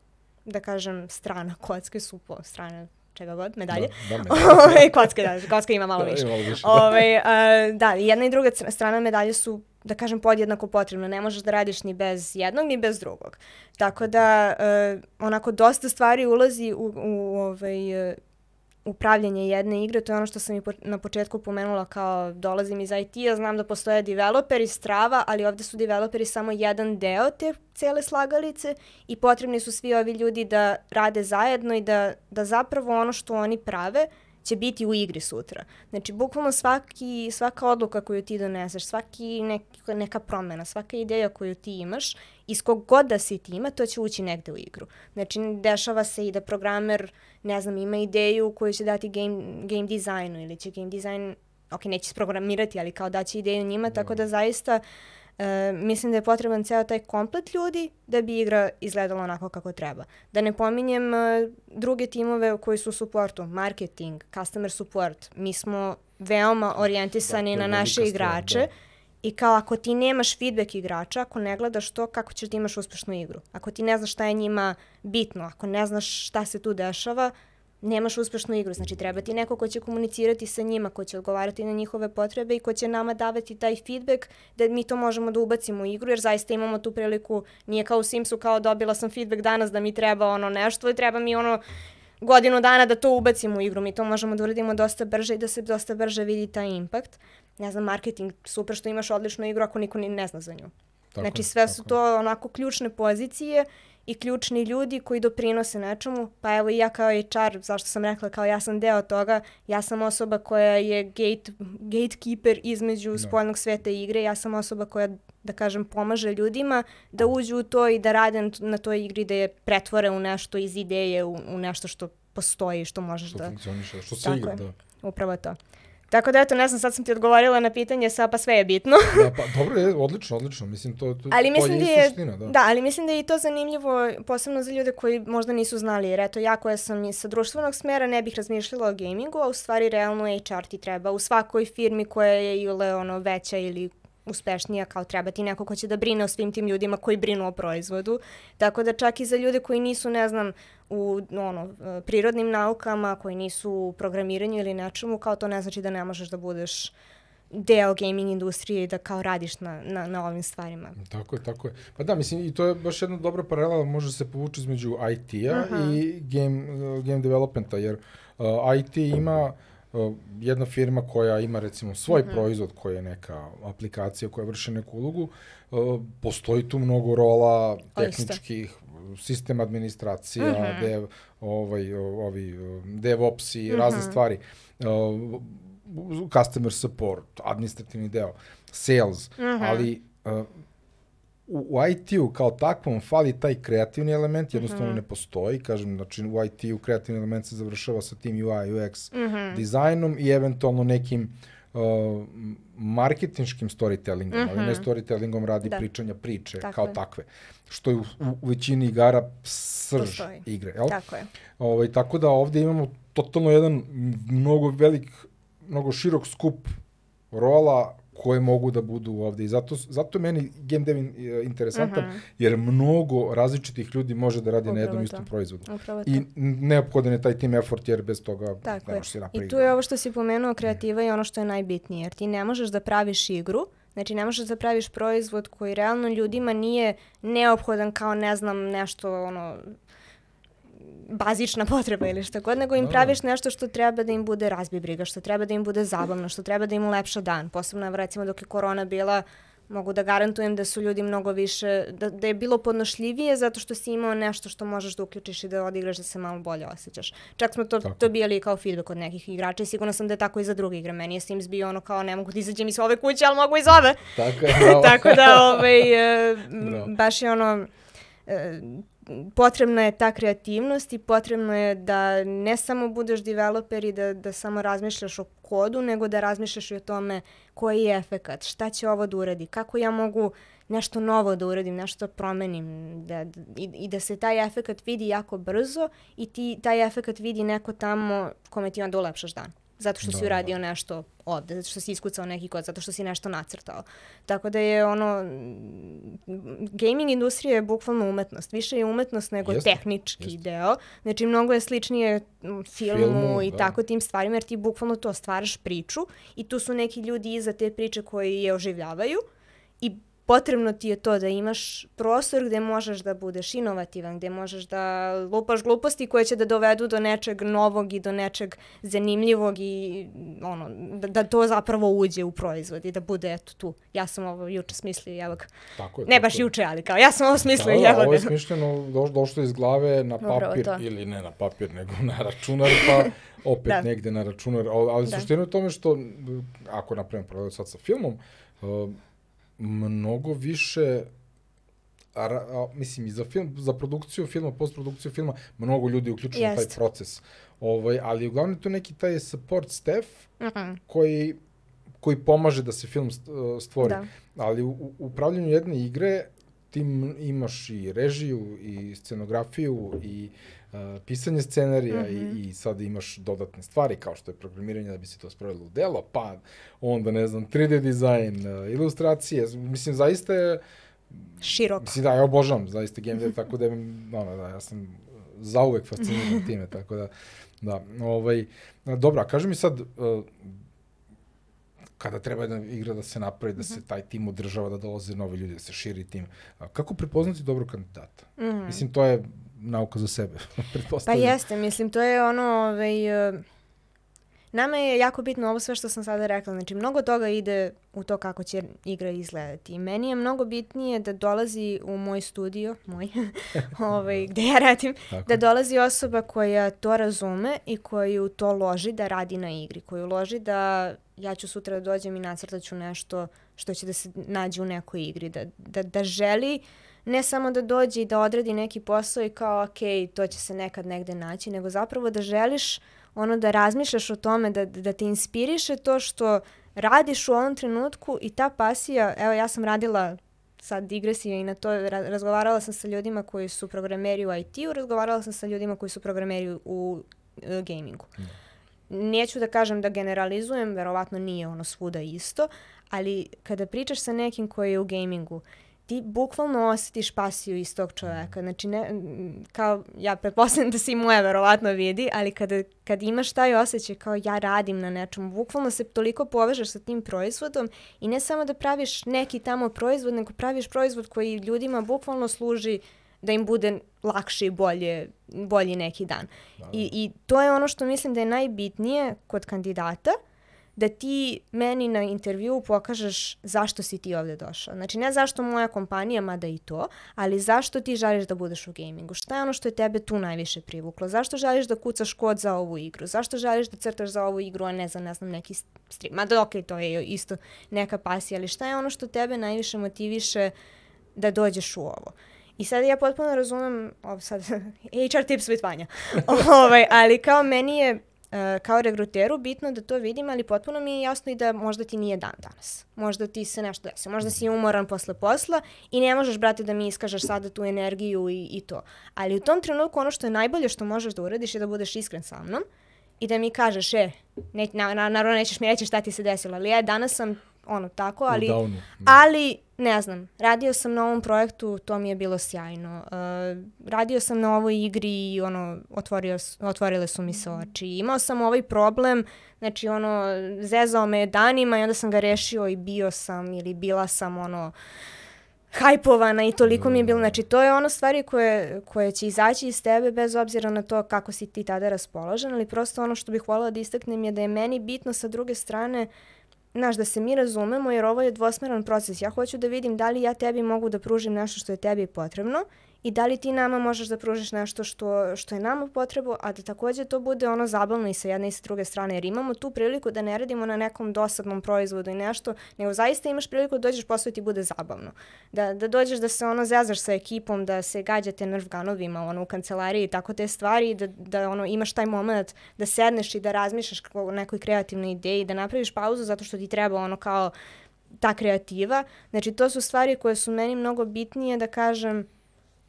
da kažem, strana kocke su po strane čega god, medalje. Da, da, Ove, kocka, da, kocka ima malo Da, više. ima malo više, da. Ove, a, da, jedna i druga strana medalje su da kažem, podjednako potrebno. Ne možeš da radiš ni bez jednog, ni bez drugog. Tako da, e, onako, dosta stvari ulazi u, u ovaj, e, upravljanje jedne igre, to je ono što sam i po, na početku pomenula kao dolazim iz IT-a, znam da postoje developeri strava, ali ovde su developeri samo jedan deo te cele slagalice i potrebni su svi ovi ljudi da rade zajedno i da, da zapravo ono što oni prave će biti u igri sutra. Znači, bukvalno svaki, svaka odluka koju ti doneseš, svaki neka, neka promena, svaka ideja koju ti imaš, iz kog god da si ti ima, to će ući negde u igru. Znači, dešava se i da programer, ne znam, ima ideju koju će dati game, game designu ili će game design, ok, neće sprogramirati, ali kao daće ideju njima, tako da zaista E, mislim da je potreban ceo taj komplet ljudi da bi igra izgledala onako kako treba. Da ne pominjem e, druge timove koji su u supportu, marketing, customer support. Mi smo veoma orijentisani Da, to je na naše stvar, igrače da. I kao ako ti nemaš feedback igrača, ako ne gledaš to, kako ćeš da imaš uspešnu igru? Ako ti ne znaš šta je njima bitno, ako ne znaš šta se tu dešava, nemaš uspešnu igru. Znači, treba ti neko ko će komunicirati sa njima, ko će odgovarati na njihove potrebe i ko će nama davati taj feedback da mi to možemo da ubacimo u igru, jer zaista imamo tu priliku, nije kao u Simsu kao dobila sam feedback danas da mi treba ono nešto i treba mi ono godinu dana da to ubacimo u igru. Mi to možemo da uradimo dosta brže i da se dosta brže vidi taj impact. Ne znam, marketing, super što imaš odličnu igru ako niko ni ne zna za nju. Tako znači sve su tako to onako ključne pozicije i ključni ljudi koji doprinose nečemu. Pa evo i ja kao HR, zašto sam rekla kao ja sam deo toga, ja sam osoba koja je gate, gatekeeper između Da. spoljnog sveta i igre, ja sam osoba koja da kažem, pomaže ljudima da uđu u to i da rade na toj igri, da je pretvore u nešto iz ideje, u, u nešto što postoji, što možeš Što da... funkcioniše, što se igra, da. Upravo to. Tako da eto, ne znam, sad sam ti odgovorila na pitanje, sa pa sve je bitno. da pa, dobro je, odlično, odlično. Mislim, to, to, Ali to mislim je da je, suština, da. da, ali mislim da je i to zanimljivo, posebno za ljude koji možda nisu znali, jer eto, ja koja sam i sa društvenog smera ne bih razmišljala o gamingu, a u stvari realno HR ti treba u svakoj firmi koja je ili ono veća ili uspešnija, kao treba ti neko ko će da brine o svim tim ljudima koji brinu o proizvodu. Tako da čak i za ljude koji nisu, ne znam, u ono, prirodnim naukama, koji nisu u programiranju ili nečemu, kao to ne znači da ne možeš da budeš deo gaming industrije i da kao radiš na, na, na ovim stvarima. Tako je, tako je. Pa da, mislim, i to je baš jedna dobra paralela, može se povući između IT-a i game, game developmenta, jer uh, IT ima uh, jedna firma koja ima recimo svoj proizvod koji je neka aplikacija koja vrši neku ulogu, postoji tu mnogo rola tehničkih, sistem administracija, dev, ovaj, ovi, DevOps i razne stvari. Customer support, administrativni deo, sales, ali uh, u, u IT-u kao takvom fali taj kreativni element, jednostavno ne postoji, kažem, znači u IT-u kreativni element se završava sa tim UI, UX dizajnom i eventualno nekim uh, marketinškim storytellingom, ali ne storytellingom radi Da. pričanja priče Tako kao je. takve, što je u, u, u većini igara srž Postoji. igre, jel? Tako je. Ovaj, tako da ovde imamo totalno jedan mnogo velik, mnogo širok skup rola koje mogu da budu ovde. I zato, zato je meni game dev e, interesantan, jer mnogo različitih ljudi može da radi na jednom Upravo istom to. proizvodu. Upravo to. I neophodan je taj team effort, jer bez toga Tako ne je. može se napraviti. I tu je ovo što si pomenuo, kreativa i ono što je najbitnije, jer ti ne možeš da praviš igru, znači ne možeš da praviš proizvod koji realno ljudima nije neophodan kao ne znam nešto ono bazična potreba ili šta god, nego im Da. praviš nešto što treba da im bude razbi briga, što treba da im bude zabavno, što treba da im ulepša dan. Posebno, recimo, dok je korona bila, mogu da garantujem da su ljudi mnogo više, da, da je bilo podnošljivije zato što si imao nešto što možeš da uključiš i da odigraš da se malo bolje osjećaš. Čak smo to Tako. dobijali kao feedback od nekih igrača i sigurno sam da je tako i za druge igre. Meni je Sims bio ono kao ne mogu da izađem iz ove kuće, ali mogu iz ove. Tako je, tako da ovaj, e, baš je ono, e, potrebna je ta kreativnost i potrebno je da ne samo budeš developer i da, da samo razmišljaš o kodu, nego da razmišljaš i o tome koji je efekat, šta će ovo da uradi, kako ja mogu nešto novo da uradim, nešto promenim da, i, i da se taj efekat vidi jako brzo i ti taj efekat vidi neko tamo kome ti onda ulepšaš dan. Zato što da, si uradio da. nešto ovde, zato što si iskucao neki kod, zato što si nešto nacrtao. Tako da je ono, gaming industrija je bukvalno umetnost. Više je umetnost nego jeste, tehnički jeste. deo. Znači, mnogo je sličnije filmu, filmu i da. tako tim stvarima, jer ti bukvalno to stvaraš priču i tu su neki ljudi iza te priče koji je oživljavaju i potrebno ti je to da imaš prostor gde možeš da budeš inovativan, gde možeš da lupaš gluposti koje će da dovedu do nečeg novog i do nečeg zanimljivog i ono, da, da to zapravo uđe u proizvod i da bude eto tu. Ja sam ovo juče smislio, evo ga. Tako je. Ne tako baš je. juče, ali kao ja sam ovo smislio, da, evo ga. Ovo je smišljeno, doš, došlo iz glave na papir ili ne na papir, nego na računar, pa opet da. negde na računar. Ali da. suština je tome što, ako napravim prodaj sad sa filmom, uh, mnogo više a, a, mislim i za film za produkciju filma, postprodukciju filma, mnogo ljudi uključeno u taj proces. Ovaj, ali uglavnom to neki taj support staff mm -hmm. koji koji pomaže da se film stvori. Da. Ali u, u upravljanju jedne igre ti imaš i režiju i scenografiju i uh, pisanje scenarija mm -hmm. i, mhm. i sad imaš dodatne stvari kao što je programiranje da bi se to sprovelo u delo, pa onda ne znam 3D dizajn, uh, ilustracije, mislim zaista je široko. Mislim da ja obožavam zaista game dev, tako da, ono, da ja sam zauvek fasciniran time, tako da da, ovaj, dobro, a kaži mi sad, uh, kada treba jedna igra da se napravi, da se mhm. taj tim održava, da dolaze novi ljudi, da se širi tim. Kako prepoznati dobro kandidata? Mm. Mislim, to je nauka za sebe, Pa jeste, mislim, to je ono, ovaj, uh, Nama je jako bitno ovo sve što sam sada rekla, znači mnogo toga ide u to kako će igra izgledati. I meni je mnogo bitnije da dolazi u moj studio, moj, ovaj, gde ja radim, Tako. da dolazi osoba koja to razume i koju to loži da radi na igri, koju loži da ja ću sutra da dođem i nacrtaću nešto što će da se nađe u nekoj igri, da, da, da želi ne samo da dođe i da odradi neki posao i kao ok, to će se nekad negde naći, nego zapravo da želiš ono da razmišljaš o tome, da, da te inspiriše to što radiš u ovom trenutku i ta pasija, evo ja sam radila sad digresija i na to, razgovarala sam sa ljudima koji su programeri u IT-u, razgovarala sam sa ljudima koji su programeri u uh, gamingu. Mm. Neću da kažem da generalizujem, verovatno nije ono svuda isto, ali kada pričaš sa nekim koji je u gamingu, ti bukvalno osjetiš pasiju iz tog čoveka. Znači, ne, kao, ja pretpostavljam da se i moja verovatno vidi, ali kada, kad imaš taj osjećaj kao ja radim na nečemu, bukvalno se toliko povežeš sa tim proizvodom i ne samo da praviš neki tamo proizvod, nego praviš proizvod koji ljudima bukvalno služi da im bude lakše i bolje, bolji neki dan. Da. I, I to je ono što mislim da je najbitnije kod kandidata, uh, da ti meni na intervju pokažeš zašto si ti ovde došao. Znači ne zašto moja kompanija, mada i to, ali zašto ti želiš da budeš u gamingu. Šta je ono što je tebe tu najviše privuklo? Zašto želiš da kucaš kod za ovu igru? Zašto želiš da crtaš za ovu igru, a ne za, ne znam, neki stream? Mada okay, to je isto neka pasija, ali šta je ono što tebe najviše motiviše da dođeš u ovo? I sad ja potpuno razumem, ovo sad, HR tips with Vanja, ovaj, ali kao meni je kao regruteru bitno da to vidim, ali potpuno mi je jasno i da možda ti nije dan danas. Možda ti se nešto desi. Možda si umoran posle posla i ne možeš, brate, da mi iskažeš sada tu energiju i, i to. Ali u tom trenutku ono što je najbolje što možeš da uradiš je da budeš iskren sa mnom i da mi kažeš, e, ne, na, na, naravno nećeš mi reći šta ti se desilo, ali ja danas sam ono tako, ali, da. ali ne znam, radio sam na ovom projektu, to mi je bilo sjajno. Uh, radio sam na ovoj igri i ono, otvorio, otvorile su mi se oči. Imao sam ovaj problem, znači ono, zezao me danima i onda sam ga rešio i bio sam ili bila sam ono, hajpovana i toliko mi je bilo, znači to je ono stvari koje, koje će izaći iz tebe bez obzira na to kako si ti tada raspoložen, ali prosto ono što bih voljela da istaknem je da je meni bitno sa druge strane uh, znaš, da se mi razumemo jer ovo je dvosmeran proces. Ja hoću da vidim da li ja tebi mogu da pružim nešto što je tebi potrebno i da li ti nama možeš da pružiš nešto što, što je nama potrebu, a da takođe to bude ono zabavno i sa jedne i sa druge strane, jer imamo tu priliku da ne radimo na nekom dosadnom proizvodu i nešto, nego zaista imaš priliku da dođeš posao i ti bude zabavno. Da, da dođeš da se ono zezaš sa ekipom, da se gađate nerv ganovima ono, u kancelariji i tako te stvari da, da ono, imaš taj moment da sedneš i da razmišljaš o nekoj kreativnoj ideji, da napraviš pauzu zato što ti treba ono kao ta kreativa. Znači, to su stvari koje su meni mnogo bitnije, da kažem,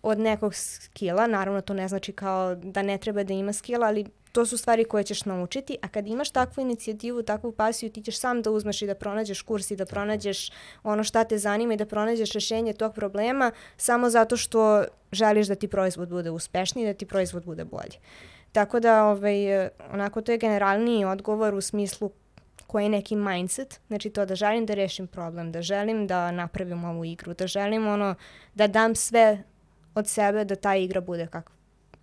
od nekog skila. Naravno, to ne znači kao da ne treba da ima skila, ali to su stvari koje ćeš naučiti, a kad imaš takvu inicijativu, takvu pasiju, ti ćeš sam da uzmeš i da pronađeš kurs i da pronađeš ono šta te zanima i da pronađeš rešenje tog problema samo zato što želiš da ti proizvod bude uspešniji da ti proizvod bude bolji. Tako da, ovaj, onako, to je generalniji odgovor u smislu koji je neki mindset, znači to da želim da rešim problem, da želim da napravim ovu igru, da želim ono, da dam sve od sebe da ta igra bude kak,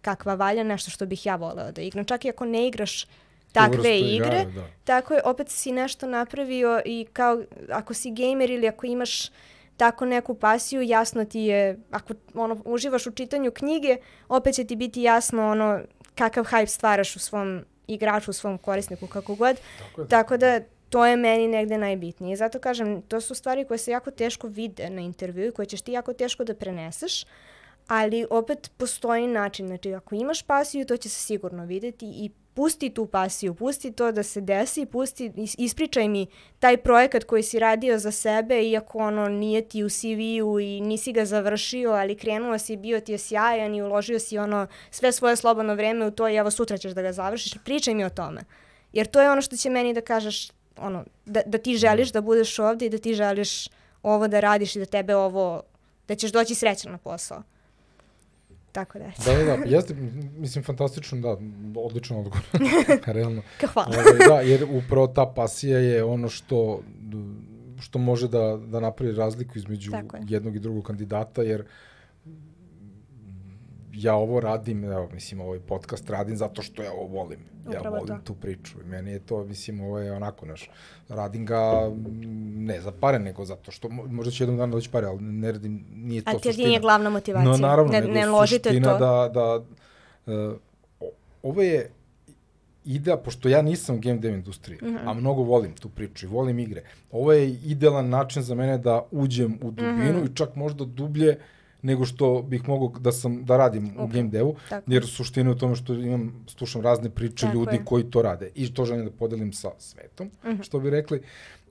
kakva valja, nešto što bih ja voleo da igram. Čak i ako ne igraš takve igre, igre, da. tako je, opet si nešto napravio i kao ako si gamer ili ako imaš tako neku pasiju, jasno ti je, ako ono, uživaš u čitanju knjige, opet će ti biti jasno ono kakav hype stvaraš u svom igraču, u svom korisniku, kako god. Tako, je. tako da to je meni negde najbitnije. Zato kažem, to su stvari koje se jako teško vide na intervju i koje ćeš ti jako teško da preneseš, ali opet postoji način. Znači, ako imaš pasiju, to će se sigurno videti i pusti tu pasiju, pusti to da se desi, pusti, ispričaj mi taj projekat koji si radio za sebe, iako ono nije ti u CV-u i nisi ga završio, ali krenuo si, bio ti je sjajan i uložio si ono sve svoje slobodno vreme u to i evo sutra ćeš da ga završiš, pričaj mi o tome. Jer to je ono što će meni da kažeš, ono, da, da ti želiš da budeš ovde i da ti želiš ovo da radiš i da tebe ovo, da ćeš doći srećan na posao. Tako da, Da, da, da, jeste, mislim, fantastično, da, odličan odgovor, realno. Hvala. Ovaj, da, jer upravo ta pasija je ono što, što može da, da napravi razliku između jednog i drugog kandidata, jer ja ovo radim, evo, mislim, ovaj podcast radim zato što ja ovo volim. Ja Upravo volim to. tu priču i meni je to, mislim, ovo je onako, naš, radim ga ne za pare, nego zato što, možda će jednom dana doći pare, ali ne radim, nije to suština. A ti nije glavna motivacija? No, naravno, ne, ne ložite suština to. da, da uh, ovo je idea, pošto ja nisam u game dev industriji, mm -hmm. a mnogo volim tu priču i volim igre, ovo je idealan način za mene da uđem u dubinu mm -hmm. i čak možda dublje uh, nego što bih mogao da sam da radim okay. u game devu, Tako. jer suština je u tome što imam slušam razne priče Tako ljudi je. koji to rade i to želim da podelim sa svetom, uh mhm. -huh. što bi rekli.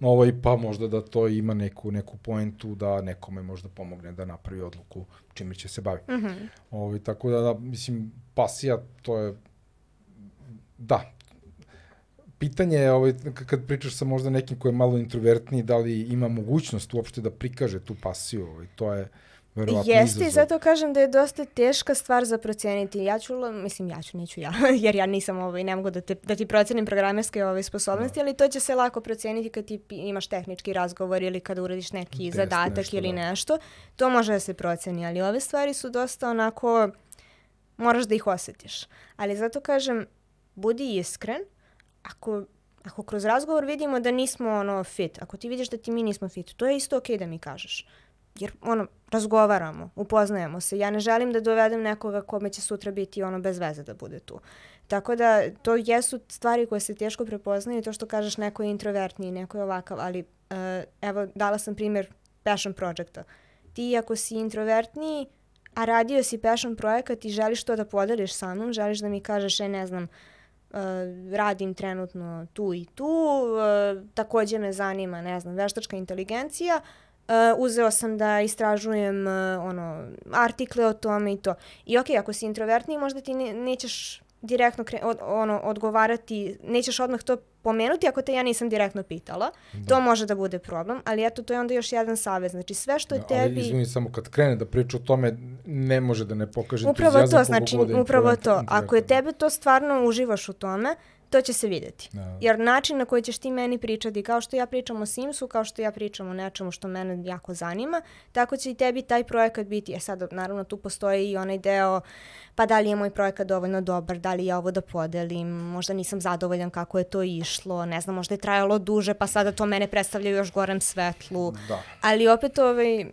Ovaj pa možda da to ima neku neku poentu da nekome možda pomogne da napravi odluku čime će se baviti. Uh mhm. -huh. Ovaj tako da, da mislim pasija to je da, pitanje je ovaj, kad pričaš sa možda nekim ko je malo introvertniji, da li ima mogućnost uopšte da prikaže tu pasiju, ovaj, to je Verovatno Jeste i zato kažem da je dosta teška stvar za proceniti. Ja ću, mislim ja ću, neću ja, jer ja nisam ovaj, ne mogu da, te, da ti procenim programerske ovaj, sposobnosti, no. Da. ali to će se lako proceniti kad ti imaš tehnički razgovor ili kada uradiš neki Test, zadatak nešto, ili da. nešto. To može da se proceni, ali ove stvari su dosta onako, moraš da ih osetiš. Ali zato kažem, budi iskren, ako Ako kroz razgovor vidimo da nismo ono fit, ako ti vidiš da ti mi nismo fit, to je isto okej okay da mi kažeš jer ono, razgovaramo, upoznajemo se. Ja ne želim da dovedem nekoga kome će sutra biti ono bez veze da bude tu. Tako da to jesu stvari koje se teško prepoznaju, to što kažeš neko je introvertniji, neko je ovakav, ali uh, evo dala sam primjer passion projekta. Ti ako si introvertniji, a radio si passion projekat i želiš to da podeliš sa mnom, želiš da mi kažeš, e ne znam, uh, radim trenutno tu i tu, uh, takođe me zanima, ne znam, veštačka inteligencija, Uh, uzeo sam da istražujem uh, ono, artikle o tome i to. I okej, okay, ako si introvertni, možda ti ne, nećeš direktno kre, od, ono, odgovarati, nećeš odmah to pomenuti ako te ja nisam direktno pitala. Da. To može da bude problem, ali eto, to je onda još jedan savez. Znači, sve što da, tebi... Ali izvini, samo kad krene da priča o tome, ne može da ne pokaže upravo to, znači, upravo to. Ako je tebe to stvarno uživaš u tome, to će se videti. Da. Jer način na koji ćeš ti meni pričati, kao što ja pričam o Simsu, kao što ja pričam o nečemu što mene jako zanima, tako će i tebi taj projekat biti. E sad, naravno, tu postoji i onaj deo, pa da li je moj projekat dovoljno dobar, da li ja ovo da podelim, možda nisam zadovoljan kako je to išlo, ne znam, možda je trajalo duže, pa sada to mene predstavlja u još gorem svetlu. Da. Ali opet, ovaj,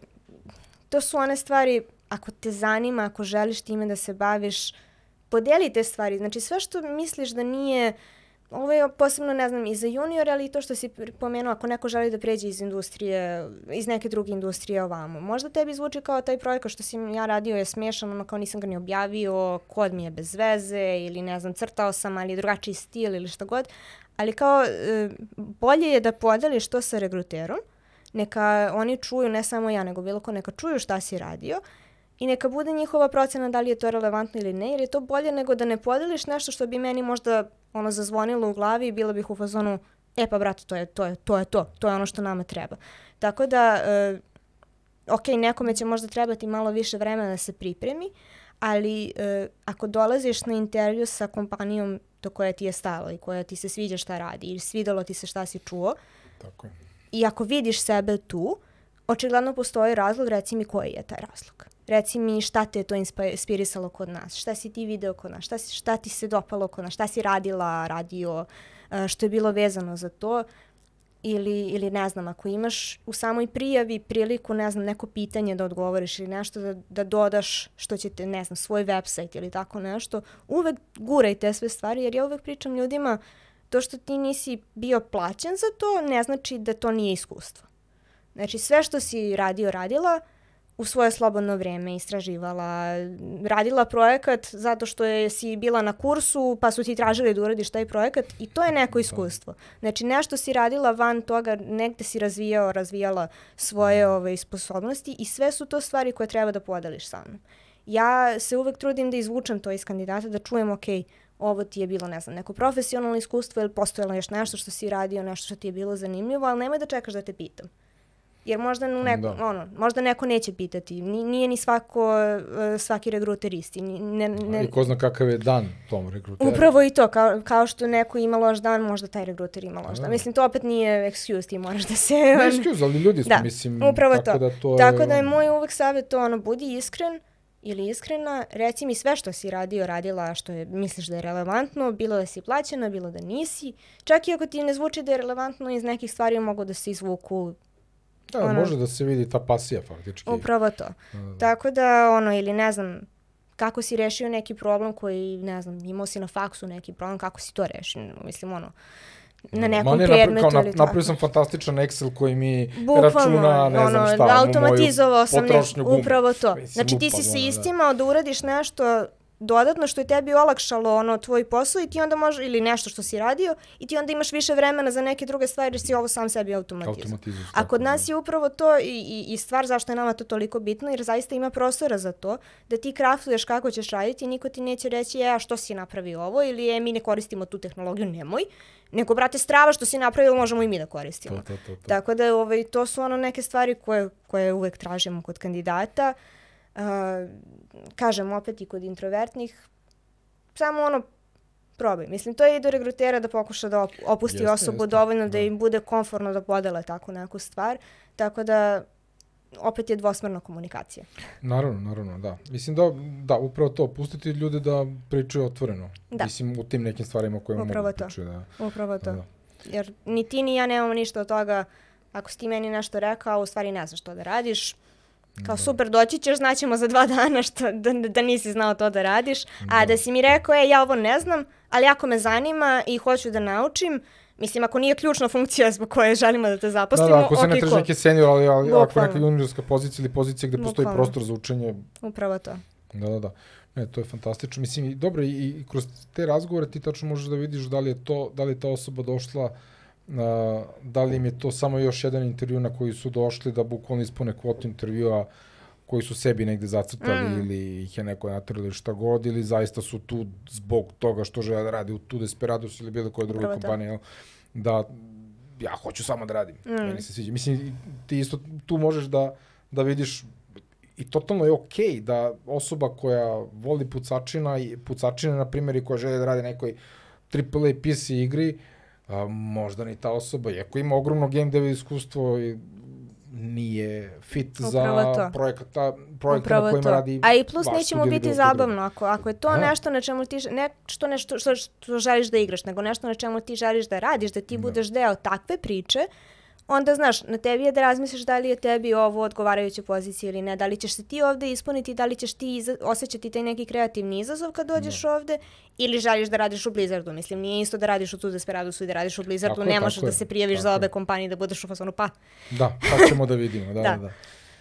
to su one stvari ako te zanima, ako želiš time da se baviš, podeli te stvari. Znači sve što misliš da nije, ovo je posebno, ne znam, i za junior, ali i to što si pomenuo, ako neko želi da pređe iz industrije, iz neke druge industrije ovamo. Možda tebi zvuči kao taj projekat što sam ja radio je smešan, ono kao nisam ga ni objavio, kod mi je bez veze ili ne znam, crtao sam, ali drugačiji stil ili šta god. Ali kao, e, bolje je da podeliš to sa regruterom, neka oni čuju, ne samo ja, nego bilo ko, neka čuju šta si radio i neka bude njihova procena da li je to relevantno ili ne, jer je to bolje nego da ne podeliš nešto što bi meni možda ono zazvonilo u glavi i bila bih u fazonu, e pa brate, to je to, je, to je to, to je ono što nama treba. Tako da, uh, ok, nekome će možda trebati malo više vremena da se pripremi, ali uh, ako dolaziš na intervju sa kompanijom do koje ti je stalo i koja ti se sviđa šta radi ili svidalo ti se šta si čuo, Tako je. i ako vidiš sebe tu, očigledno postoji razlog, reci mi koji je taj razlog. Reci mi šta te je to inspirisalo kod nas, šta si ti video kod nas, šta, si, šta ti se dopalo kod nas, šta si radila, radio, e, što je bilo vezano za to ili, ili ne znam, ako imaš u samoj prijavi priliku, ne znam, neko pitanje da odgovoriš ili nešto da, da dodaš što će te, ne znam, svoj website ili tako nešto, uvek guraj te sve stvari jer ja uvek pričam ljudima to što ti nisi bio plaćen za to ne znači da to nije iskustvo. Znači sve što si radio, radila, u svoje slobodno vreme istraživala, radila projekat zato što je si bila na kursu pa su ti tražili da uradiš taj projekat i to je neko iskustvo. Znači nešto si radila van toga, negde si razvijao, razvijala svoje ove, sposobnosti i sve su to stvari koje treba da podeliš sa mnom. Ja se uvek trudim da izvučem to iz kandidata, da čujem, ok, ovo ti je bilo, ne znam, neko profesionalno iskustvo ili postojalo još nešto što si radio, nešto što ti je bilo zanimljivo, ali nemoj da čekaš da te pitam. Jer možda, neko, da. ono, možda neko neće pitati. Nije ni svako, e, svaki regruter isti. Ne, ne, I ko zna kakav je dan tom regruteru. Upravo i to. Kao, kao što neko ima loš dan, možda taj regruter ima loš dan. Da. Mislim, to opet nije excuse, ti moraš da se... Ne excuse, ali ljudi smo, da. mislim, upravo tako to. da to je... Tako da je moj uvek savjet to, ono, budi iskren, ili iskrena, reci mi sve što si radio, radila, što je, misliš da je relevantno, bilo da si plaćena, bilo da nisi. Čak i ako ti ne zvuči da je relevantno, iz nekih stvari mogu da se izvuku Da, ono, može da se vidi ta pasija faktički. Upravo to. Da, da. Tako da, ono, ili ne znam, kako si rešio neki problem koji, ne znam, imao si na faksu neki problem, kako si to rešio, mislim, ono, na nekom Mani predmetu napra, kao, ili tako. Napravio sam fantastičan Excel koji mi Bukvalno, računa, ne ono, znam šta, automatizovao sam nešto, upravo to. Znači ti si se da. istimao da uradiš nešto dodatno što je tebi olakšalo ono tvoj posao i ti onda može, ili nešto što si radio i ti onda imaš više vremena za neke druge stvari jer si ovo sam sebi automatizam. A kod nas je upravo to i, i, i stvar zašto je nama to toliko bitno jer zaista ima prostora za to da ti kraftuješ kako ćeš raditi i niko ti neće reći e, a što si napravio ovo ili e, mi ne koristimo tu tehnologiju, nemoj. Nego, brate, strava što si napravio možemo i mi da koristimo. To, to, to, to. Tako da ovaj, to su ono neke stvari koje, koje uvek tražimo kod kandidata. Uh, kažem opet i kod introvertnih, samo ono, probaj. Mislim, to je i do regrutera da pokuša da opusti jeste, osobu jeste, dovoljno da. da im bude konforno da podele takvu neku stvar. Tako da, opet je dvosmerna komunikacija. Naravno, naravno, da. Mislim da, da, upravo to, pustiti ljude da pričaju otvoreno. Da. Mislim, u tim nekim stvarima upravo mogu to. pričaju. Da. Upravo to. Da. Jer ni ti ni ja nemamo ništa od toga, ako si ti meni nešto rekao, u stvari ne znaš što da radiš, Kao da. super, doći ćeš, znaćemo za dva dana što, da, da nisi znao to da radiš. A da. da si mi rekao, e, ja ovo ne znam, ali ako me zanima i hoću da naučim, Mislim, ako nije ključna funkcija zbog koje želimo da te zaposlimo, da, da, ako se okay, ne traži neke senior, ali, ali ako neka juniorska pozicija ili pozicija gde postoji Bukvalno. prostor za učenje. Upravo to. Da, da, da. Ne, to je fantastično. Mislim, dobro, i, i kroz te razgovore ti tačno možeš da vidiš da li je to, da li je ta osoba došla uh, da li im je to samo još jedan intervju na koji su došli da bukvalno ispune kvotu intervjua koji su sebi negde zacrtali mm. ili ih je neko natrali ili šta god ili zaista su tu zbog toga što žele da radi u tu Desperados ili bilo koje druge kompanije da ja hoću samo da radim. Mm. Meni se sviđa. Mislim, ti isto tu možeš da, da vidiš i totalno je okej okay da osoba koja voli pucačina i pucačine, na primjer, i koja žele da radi nekoj AAA PC igri, uh, a, možda ni ta osoba, iako ima ogromno game dev iskustvo i nije fit Upravo za to. projekata, projekta Upravo na kojima to. radi A i plus neće mu biti zabavno ako, ako je to Aha. nešto na čemu ti, ne što nešto što, što želiš da igraš, nego nešto na čemu ti želiš da radiš, da ti da. budeš deo takve priče, onda znaš, na tebi je da razmisliš da li je tebi ovo odgovarajuća pozicija ili ne, da li ćeš se ti ovde ispuniti, da li ćeš ti osjećati taj neki kreativni izazov kad dođeš no. ovde ili želiš da radiš u Blizzardu. Mislim, nije isto da radiš u tu Desperadusu i da radiš u Blizzardu, tako ne možeš da se prijaviš za obe kompanije da budeš u fazonu pa. Da, pa ćemo da vidimo, da, da. da.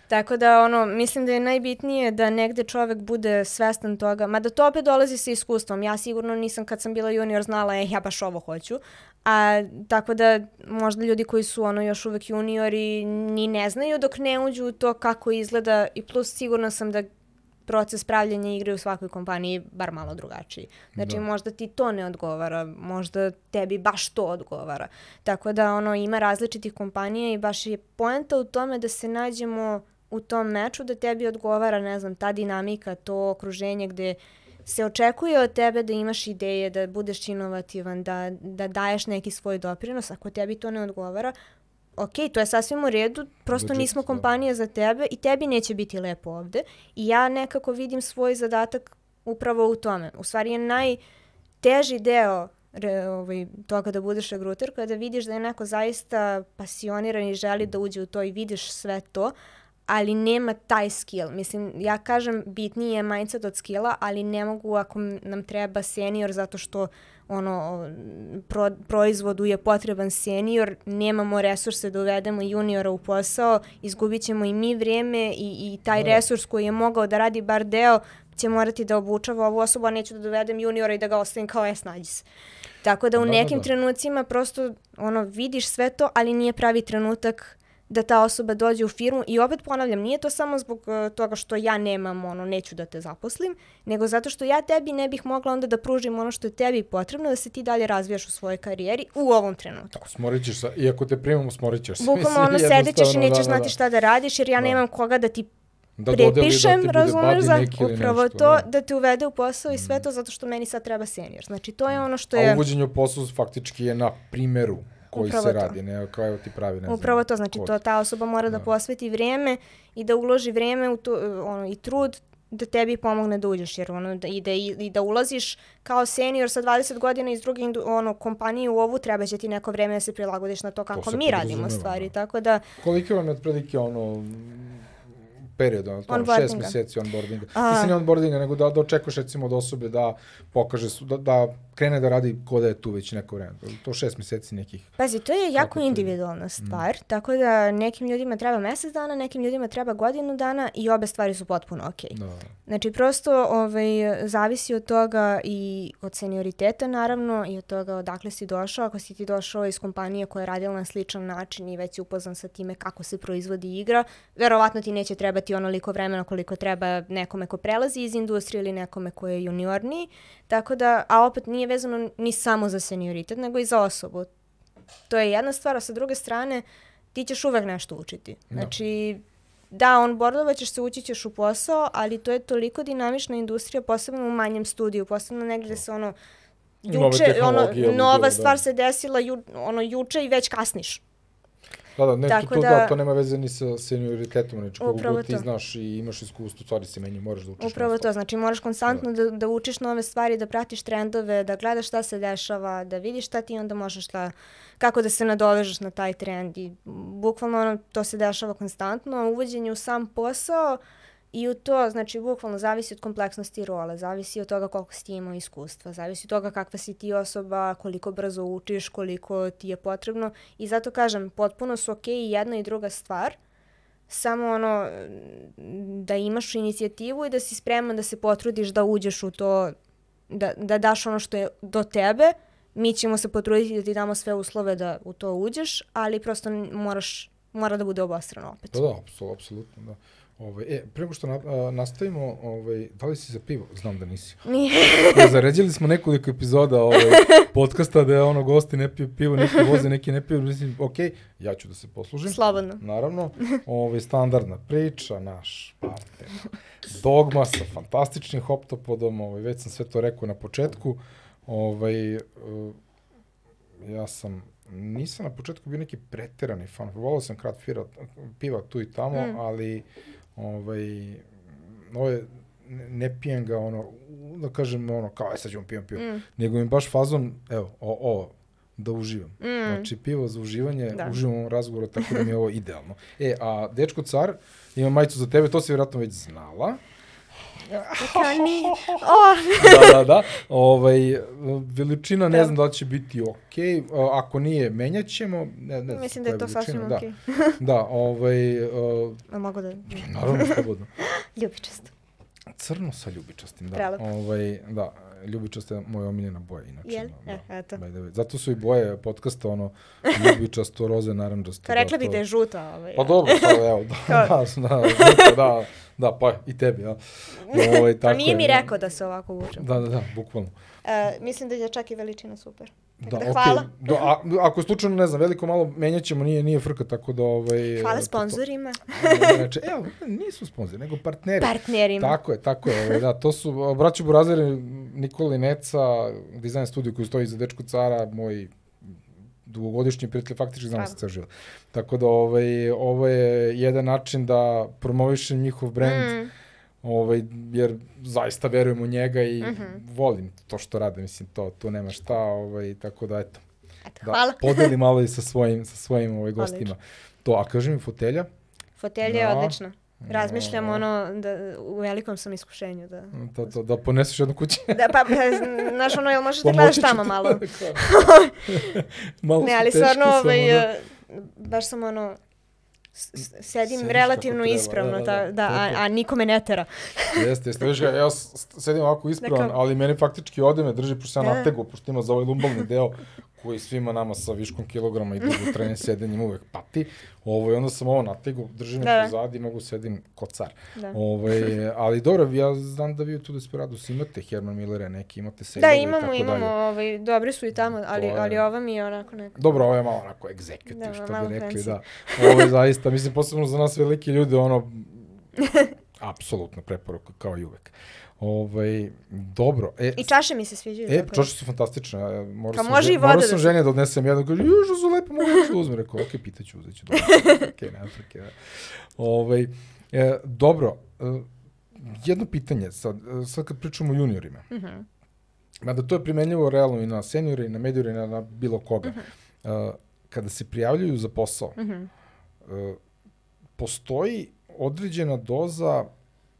Tako da, ono, mislim da je najbitnije da negde čovek bude svestan toga, mada to opet dolazi sa iskustvom. Ja sigurno nisam kad sam bila junior znala, e, ja baš ovo hoću. A, tako da, možda ljudi koji su ono još uvek juniori ni ne znaju dok ne uđu u to kako izgleda i plus sigurno sam da proces pravljanja igre u svakoj kompaniji bar malo drugačiji. Znači da. možda ti to ne odgovara, možda tebi baš to odgovara. Tako da ono ima različitih kompanija i baš je poenta u tome da se nađemo u tom meču da tebi odgovara, ne znam, ta dinamika, to okruženje gde se očekuje od tebe da imaš ideje, da budeš inovativan, da, da daješ neki svoj doprinos. Ako tebi to ne odgovara, ok, to je sasvim u redu, prosto Legit, nismo da. kompanija za tebe i tebi neće biti lepo ovde. I ja nekako vidim svoj zadatak upravo u tome. U stvari je najteži deo re, ovaj, toga da budeš regruter kada vidiš da je neko zaista pasioniran i želi da uđe u to i vidiš sve to, ali nema taj skill. Mislim, ja kažem bitniji je mindset od skilla, ali ne mogu ako nam treba senior zato što ono, pro, proizvodu je potreban senior, nemamo resurse da uvedemo juniora u posao, izgubit ćemo i mi vreme i, i taj da. resurs koji je mogao da radi bar deo će morati da obučava ovu osobu, a neću da dovedem juniora i da ga ostavim kao es, nađi se. Tako da u da, da nekim da, da. trenucima prosto ono, vidiš sve to, ali nije pravi trenutak da ta osoba dođe u firmu i opet ponavljam, nije to samo zbog uh, toga što ja nemam, ono, neću da te zaposlim, nego zato što ja tebi ne bih mogla onda da pružim ono što je tebi potrebno da se ti dalje razvijaš u svojoj karijeri u ovom trenutku. Tako, smorit ćeš se, iako te primamo, smorit ćeš se. Bukvalno ono, sedećeš i nećeš da, da, znati šta da radiš jer ja da. nemam koga da ti da prepišem, da razumeš, za upravo nešto, to, da. da te uvede u posao i sve mm. to zato što meni sad treba senior. Znači, to je ono što je... A uvođenje u posao faktički je na primeru koji Upravo se to. radi, ne kao evo ti pravi, ne znam. Upravo to, znači to ta osoba mora da, da posveti vrijeme i da uloži vrijeme u to, ono, i trud da tebi pomogne da uđeš, jer ono, da, i, da, i da ulaziš kao senior sa 20 godina iz druge ono, kompanije u ovu, treba će ti neko vreme da se prilagodiš na to kako to mi radimo stvari, da. tako da... Koliko vam je otprilike ono, period, ono, ono šest meseci onboardinga. A... Mislim, ne onboardinga, nego da, da očekuješ recimo od osobe da pokaže, da, da krene da radi ko da je tu već neko vreme. To šest meseci nekih. Pazi, to je jako individualna mm. stvar, mm. tako da nekim ljudima treba mesec dana, nekim ljudima treba godinu dana i obe stvari su potpuno okej. Okay. Da. Znači, prosto ovaj, zavisi od toga i od senioriteta, naravno, i od toga odakle si došao. Ako si ti došao iz kompanije koja je radila na sličan način i već si upoznan sa time kako se proizvodi igra, verovatno ti neće trebati onoliko vremena koliko treba nekome ko prelazi iz industrije ili nekome ko je juniorniji. Tako da, a opet nije vezano ni samo za senioritet, nego i za osobu. To je jedna stvar, a sa druge strane, ti ćeš uvek nešto učiti. Da. Znači, da, onboardovat ćeš se, ući ćeš u posao, ali to je toliko dinamična industrija, posebno u manjem studiju, posebno negde gde se ono, juče, ono, nova da. stvar se desila, ju, ono, juče i već kasniš. Da, da, ne, Tako to, da, da, to nema veze ni sa senioritetom, znači kogu god ti to. znaš i imaš iskustvo, stvari se menju, moraš da učiš. Upravo to, znači moraš konstantno da. da, da učiš nove stvari, da pratiš trendove, da gledaš šta se dešava, da vidiš šta ti onda možeš šta, kako da se nadovežeš na taj trend i bukvalno ono, to se dešava konstantno, uvođenje u sam posao, uh, I u to, znači, bukvalno zavisi od kompleksnosti role, zavisi od toga koliko si ti imao iskustva, zavisi od toga kakva si ti osoba, koliko brzo učiš, koliko ti je potrebno. I zato kažem, potpuno su okej okay jedna i druga stvar, samo ono, da imaš inicijativu i da si spreman da se potrudiš da uđeš u to, da, da daš ono što je do tebe, mi ćemo se potruditi da ti damo sve uslove da u to uđeš, ali prosto moraš, mora da bude obostrano opet. Da, da, apsolutno, da. Ovaj, e, prema što na, a, nastavimo, ovaj, da li si za pivo? Znam da nisi. Nije. ja, zaređali smo nekoliko epizoda ovaj, podcasta da je ono gosti ne piju pivo, neki voze, neki ne piju. Mislim, ok, ja ću da se poslužim. Slobodno. Naravno. Ovaj, standardna priča, naš partner. Dogma sa fantastičnim hoptopodom, ovaj, već sam sve to rekao na početku. Ovaj, uh, ja sam nisam na početku bio neki preterani fan. Volao sam krat fira, piva tu i tamo, mm. ali ovaj, ovo je, ne pijem ga, ono, da kažem, ono, kao, aj sad ćemo pijem pivo. Mm. Nego mi baš fazon, evo, o, o, da uživam. Mm. Znači, pivo za uživanje, Da. uživam u razgovoru, tako da mi je ovo idealno. E, a dečko car, ima majicu za tebe, to si vjerojatno već znala. Kao ni... O, da, da, da. Ovaj, veličina ne Da. znam da li će biti. A, Ako nije, menjat ćemo. Ne, ne mislim da je to veličina, sasvim da. okej. Da, ovaj, uh, A mogu da... naravno slobodno. Ljubičasto. Crno sa ljubičastim, da. Ovaj, da, ljubičasta je moja omiljena boja, inače. Jel? Da, E, eto. by. Zato su i boje podcasta, ono, ljubičasto, roze, naranđasto. Pa rekla da, bi da je žuta. Ovaj, Pa dobro, pa evo, da, da, da, da, da, da, pa i tebi, ja. Ovaj, Pa tako nije je, mi rekao da se ovako vučem. Da, da, da, bukvalno. E, mislim da je čak i veličina super. Da, da, okej. hvala. Da, a, ako slučajno, ne znam, veliko malo menjat ćemo, nije, nije frka, tako da... Ovaj, Hvala sponsorima, Reče, evo, nisu sponzori, nego partneri. partnerima. Tako je, tako je. Ovaj, da, to su a, braća Burazeri, Nikola Neca, dizajn studiju koji stoji za Dečko cara, moj dugogodišnji prijatelj, faktički znamo se Bravo. ceo život. Tako da ovaj, ovo je jedan način da promovišem njihov brand, Mm, ovaj, jer zaista verujem u njega i Mhm. volim to što rade, mislim, to, to nema šta, ovaj, tako da, eto, eto, da hvala. podeli malo i sa svojim, sa svojim ovaj, gostima. Odlično. To, a kaži mi, fotelja? Fotelja je Da. odlična. Razmišljam Da. ono da u velikom sam iskušenju da To, to, da poneseš jednu kući. da pa, pa znaš ono jel možeš da gledaš tamo malo. malo ne, ali stvarno ovaj da. baš sam ono sedim Sediš relativno treba, ispravno, da, da, da, da. da, a, a nikome ne tera. Jeste, jeste. Viš ga, ja sedim ovako ispravan, Neka- ali meni faktički ode me drži, pošto sam Da. ja natego, pošto ima za ovaj lumbalni deo, koji svima nama sa viškom kilograma i dugo trajnim sedenjem uvek pati. Ovo, i onda sam ovo natego, drži me Da, da. pozadi i mogu sedim ko car. Da. Ovaj, ali dobro, ja znam da vi tu Desperados imate Herman Millera, neki imate seljeve Da, i imamo, tako imamo, dalje. ovaj, dobri su i tamo, ali, je- ali ova mi je onako neka... Dobro, ovo je malo onako executive, Da, što bi rekli, fancy. da. Ovo je zaista, mislim, posebno za nas velike ljude, ono, apsolutna preporuka, kao i uvek. Ovaj, dobro. E, I čaše mi se sviđaju. E, tako da. čaše su fantastične. Morao Pa sam, može žen- i voda morao da sam se- ženje da odnesem jedno, kaže, ju, što su lepo, mogu da uzme. Rekao, ok, pitaću, uzet ću. Dobro. ok, nema frke. Da. Ovaj, e, dobro, e, jedno pitanje, sad, e, sad kad pričamo o juniorima, Mhm. mada to je primenljivo realno i na seniore, i na mediore, i na, na bilo koga. Mhm. E, kada se prijavljuju za posao, Mhm. e, postoji određena doza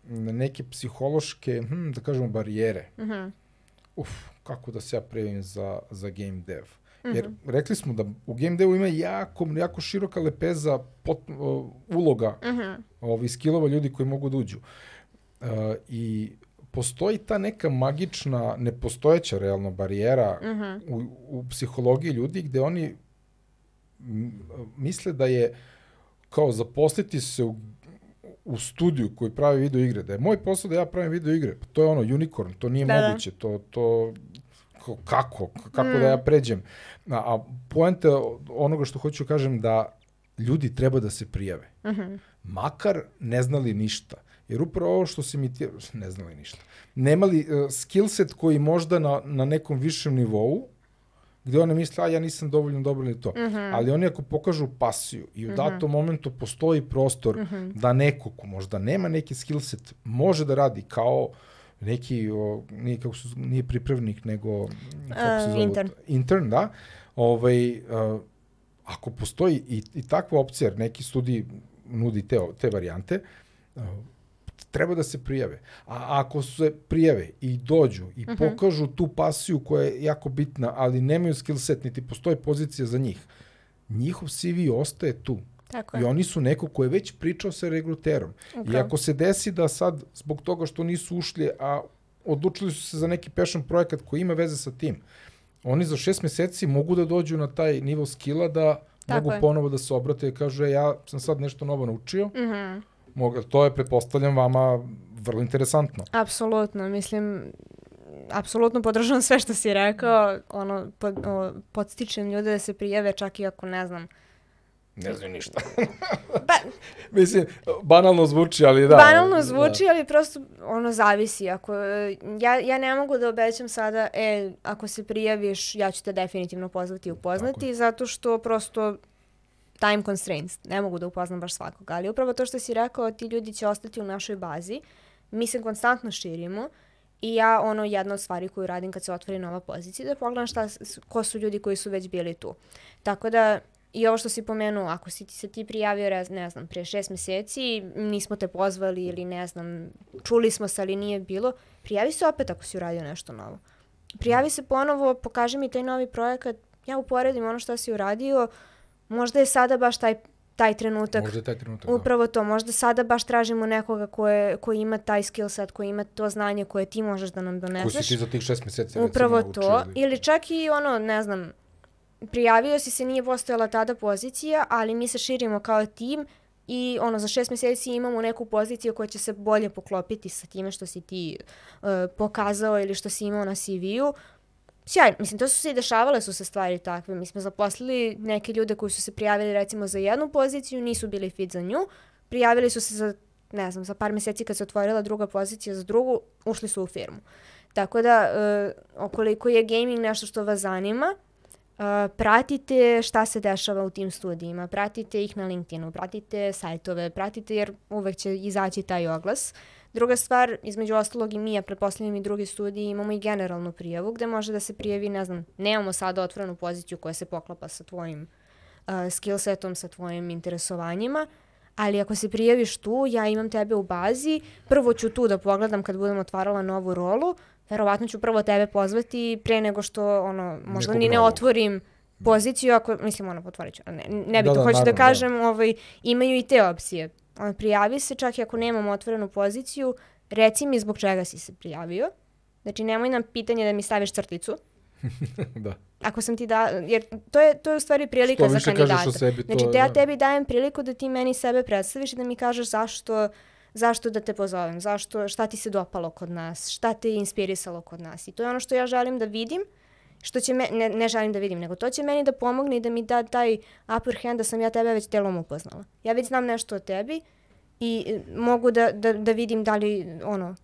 m, neke psihološke, hm, da kažemo, barijere. Mhm. Uf, kako da se ja prijavim za, za game dev. Jer rekli smo da u game devu ima jako, jako široka lepeza pot, uh, uloga Mhm. ovih skillova ljudi koji mogu da uđu. Uh, I postoji ta neka magična, nepostojeća realno barijera Mhm. u, u psihologiji ljudi gde oni misle da je kao zaposliti se u, u studiju koji pravi video igre, da je moj posao da ja pravim video igre, pa to je ono unicorn, to nije Da, da. moguće, to, to kako, kako da ja pređem. A, a poenta onoga što hoću da kažem da ljudi treba da se prijave. Mhm. Makar ne znali ništa. Jer upravo ovo što se mi ti... Ne znali ništa. Nemali uh, skill set koji možda na, na nekom višem nivou, gde oni misle, a ja nisam dovoljno dobar ni to. Mhm. Ali oni ako pokažu pasiju i u datom momentu postoji prostor Mhm. da neko ko možda nema neki skill set može da radi kao neki, o, nije, kako se, nije pripravnik, nego kako se zove? intern. Intern, da. Ovaj, uh, ako postoji i, i takva opcija, jer neki studij nudi te, te varijante, uh, treba da se prijave. A ako se prijave i dođu i Mhm. pokažu tu pasiju koja je jako bitna, ali nemaju skill set, niti postoji pozicija za njih, njihov CV ostaje tu. Tako I je. oni su neko ko je već pričao sa regruterom. I Upravo. ako se desi da sad, zbog toga što nisu ušli, a odlučili su se za neki passion projekat koji ima veze sa tim, oni za šest meseci mogu da dođu na taj nivo skilla da Tako mogu je. ponovo da se obrate i kažu, e, ja sam sad nešto novo naučio, Mhm. mogu, to je, pretpostavljam, vama vrlo interesantno. Apsolutno, mislim, apsolutno podržavam sve što si rekao, ono, pod, o, podstičem ljude da se prijave čak i ako ne znam. Ne znam ništa. Pa, Mislim, banalno zvuči, ali da. banalno zvuči, ali prosto ono zavisi. Ako, ja, ja ne mogu da obećam sada, e, ako se prijaviš, ja ću te definitivno pozvati i upoznati, zato što prosto time constraints, ne mogu da upoznam baš svakoga, ali upravo to što si rekao, ti ljudi će ostati u našoj bazi, mi se konstantno širimo I ja, ono, jedna od stvari koju radim kad se otvori nova pozicija, da pogledam šta, ko su ljudi koji su već bili tu. Tako da, i ovo što si pomenuo, ako si ti se ti prijavio, ne znam, pre šest meseci, nismo te pozvali ili ne znam, čuli smo se, ali nije bilo, prijavi se opet ako si uradio nešto novo. Prijavi se ponovo, pokaži mi taj novi projekat, ja uporedim ono što si uradio, možda je sada baš taj, taj trenutak Možda je taj trenutak. da. Upravo to, možda sada baš tražimo nekoga ko, je, ko ima taj skill set, ko ima to znanje koje ti možeš da nam Koji doneseš. si ti za tih šest meseci Upravo to. ili- Ili čak i ono, ne znam, prijavio si se, nije postojala tada pozicija, ali mi se širimo kao tim i ono, za šest meseci imamo neku poziciju koja će se bolje poklopiti sa time što si ti uh, pokazao ili što si imao na CV-u. Sjajno, mislim, to su se i dešavale su se stvari takve. Mi smo zaposlili neke ljude koji su se prijavili recimo za jednu poziciju, nisu bili fit za nju, prijavili su se za, ne znam, za par meseci kad se otvorila druga pozicija za drugu, ušli su u firmu. Tako da, uh, okoliko je gaming nešto što vas zanima, uh, pratite šta se dešava u tim studijima, pratite ih na LinkedInu, pratite sajtove, pratite jer uvek će izaći taj oglas. Druga stvar, između ostalog i mi, a pretpostavljam i drugi studiji, imamo i generalnu prijavu gde može da se prijavi, ne znam, nemamo sada otvorenu poziciju koja se poklapa sa tvojim uh, skill setom, sa tvojim interesovanjima, ali ako se prijaviš tu, ja imam tebe u bazi, prvo ću tu da pogledam kad budem otvarala novu rolu, verovatno ću prvo tebe pozvati pre nego što, ono, možda Nekog ni ne otvorim poziciju, ako, mislim, ono, otvorit ću, ne, ne bi Da, to, da, hoću da naravno, da. kažem, ovaj, imaju i te opcije. Prijavi se, čak i ako nemamo otvorenu poziciju, reci mi zbog čega si se prijavio. Znači, nemoj nam pitanje da mi staviš crticu. da. Ako sam ti da, jer to je, to je u stvari prilika Što za kandidata. kažeš o sebi, to Znači, je, te, ja da. tebi dajem priliku da ti meni sebe predstaviš i da mi kažeš zašto, zašto da te pozovem, zašto, šta ti se dopalo kod nas, šta te je inspirisalo kod nas. I to je ono što ja želim da vidim, što će me, ne, ne želim da vidim, nego to će meni da pomogne i da mi da taj upper hand da sam ja tebe već delom upoznala. Ja već znam nešto o tebi i e, mogu da, da, da vidim da li, ono,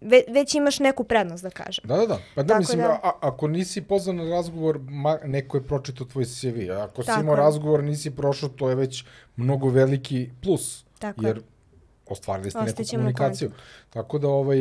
ve, već imaš neku prednost da kažem. Da, da, da. Pa da, Tako mislim, da- A, ako nisi pozvan na razgovor, ma, neko je pročitao tvoj CV. A ako si Tako imao je. razgovor, nisi prošao, to je već mnogo veliki plus. Tako je. Ostvarili ste neku komunikaciju. Tako da, ovaj,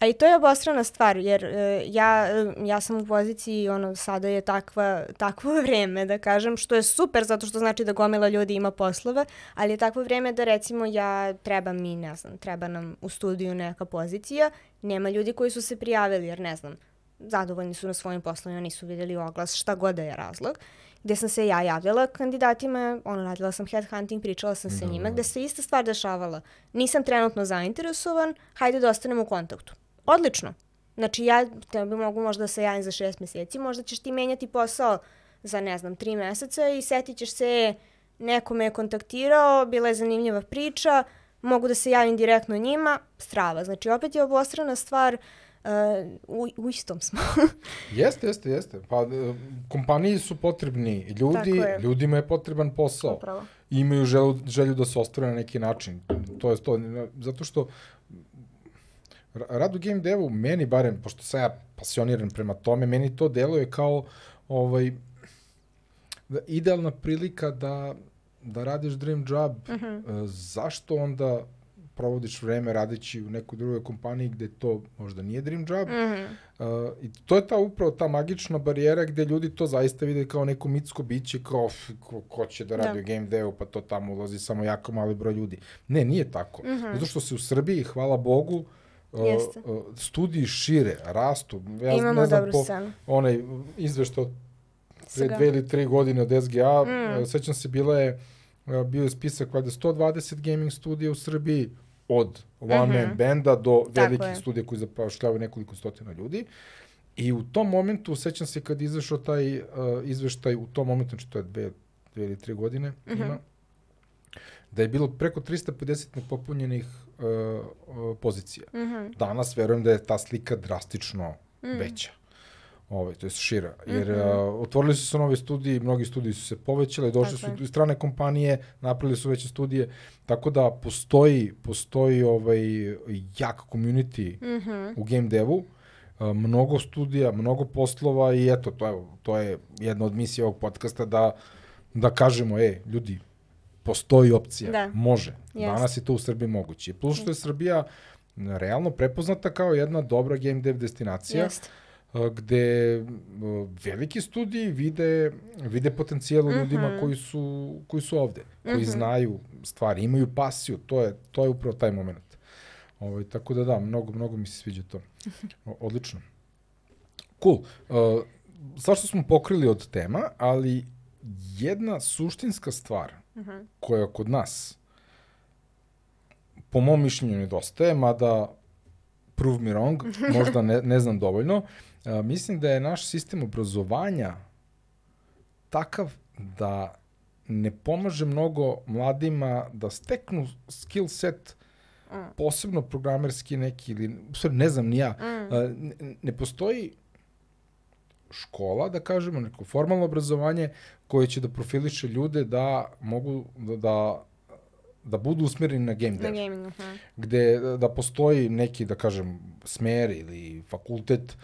A i to je obostrana stvar, jer e, ja, e, ja sam u poziciji, ono, sada je takva, takvo vreme, da kažem, što je super, zato što znači da gomila ljudi ima poslove, ali je takvo vreme da recimo ja treba mi, ne znam, treba nam u studiju neka pozicija, nema ljudi koji su se prijavili, jer ne znam, zadovoljni su na svojim poslovima, nisu vidjeli oglas, šta god da je razlog, gde sam se ja javljala kandidatima, ono, radila sam headhunting, pričala sam sa njima, gde se ista stvar dešavala. Nisam trenutno zainteresovan, hajde da ostanemo u kontaktu. Odlično. Znači ja tebi mogu možda da se javim za šest meseci, možda ćeš ti menjati posao za, ne znam, tri meseca i setit ćeš se, neko me je kontaktirao, bila je zanimljiva priča, mogu da se javim direktno njima, strava. Znači opet je obostrana stvar, uh, u, u istom smo. jeste, jeste, jeste. Pa, e, kompaniji su potrebni ljudi, je. ljudima je potreban posao. Upravo. I imaju želju, želju da se ostvare na neki način. To je to. Zato što ra- rad u game devu, meni barem, pošto sam ja pasioniran prema tome, meni to deluje kao ovaj, da, idealna prilika da, da radiš dream job. Uh -huh. Zašto onda provodiš vreme radeći u nekoj drugoj kompaniji gde to možda nije dream job. Mm -hmm. uh, I to je ta upravo ta magična barijera gde ljudi to zaista vide kao neko mitsko biće, kao ko, ko će da radi Da. u game devu, pa to tamo ulazi samo jako mali broj ljudi. Ne, nije tako. Mm -hmm. Zato što se u Srbiji, hvala Bogu, uh, Jeste. uh, studiji šire, rastu. Ja Imamo ne znam dobru po scenu. onaj izvešta od pre dve ili tri godine od SGA, mm. sećam se, bila je, uh, bio je spisak valjda 120 gaming studija u Srbiji, od one man benda do Mhm. Tako velikih studija koji zapošljavaju nekoliko stotina ljudi. I u tom momentu, sećam se kad izašao taj uh, izveštaj, u tom momentu, znači to je dve, dve ili tri godine Mhm. ima, da je bilo preko 350 nepopunjenih uh, uh, pozicija. Mhm. Danas verujem da je ta slika drastično Mm. veća. Ovaj, to je šira. Jer Mhm. uh, otvorili su se novi studiji, mnogi studiji su se povećali, došli Tako su je. i strane kompanije, napravili su veće studije, tako da postoji, postoji ovaj jak community Mhm. u game devu, uh, mnogo studija, mnogo poslova i eto, to je, to je jedna od misija ovog podcasta da, da kažemo, e, ljudi, postoji opcija, Da. može. Jeste. Danas je to u Srbiji moguće. Plus što je Srbija realno prepoznata kao jedna dobra game dev destinacija. Jeste. Gde veliki studiji vide, vide potencijal u ljudima Mhm. koji su, koji su ovde, koji Mhm. znaju stvari, imaju pasiju, to je, to je upravo taj moment. Ovaj, tako da da, mnogo, mnogo mi se sviđa to. O, odlično. Cool. Uh, svašta smo pokrili od tema, ali jedna suštinska stvar Mhm. koja kod nas po mom mišljenju nedostaje, mada prove me wrong, možda ne, ne znam dovoljno, a, mislim da je naš sistem obrazovanja takav da ne pomaže mnogo mladima da steknu skill set Mm. posebno programerski neki ili, stvari ne znam ni ja, Mm. A, ne, ne postoji škola, da kažemo, neko formalno obrazovanje koje će da profiliše ljude da mogu da, da, da budu usmjereni na game Na dev. gamingu. mhm. Gde da postoji neki, da kažem, smer ili fakultet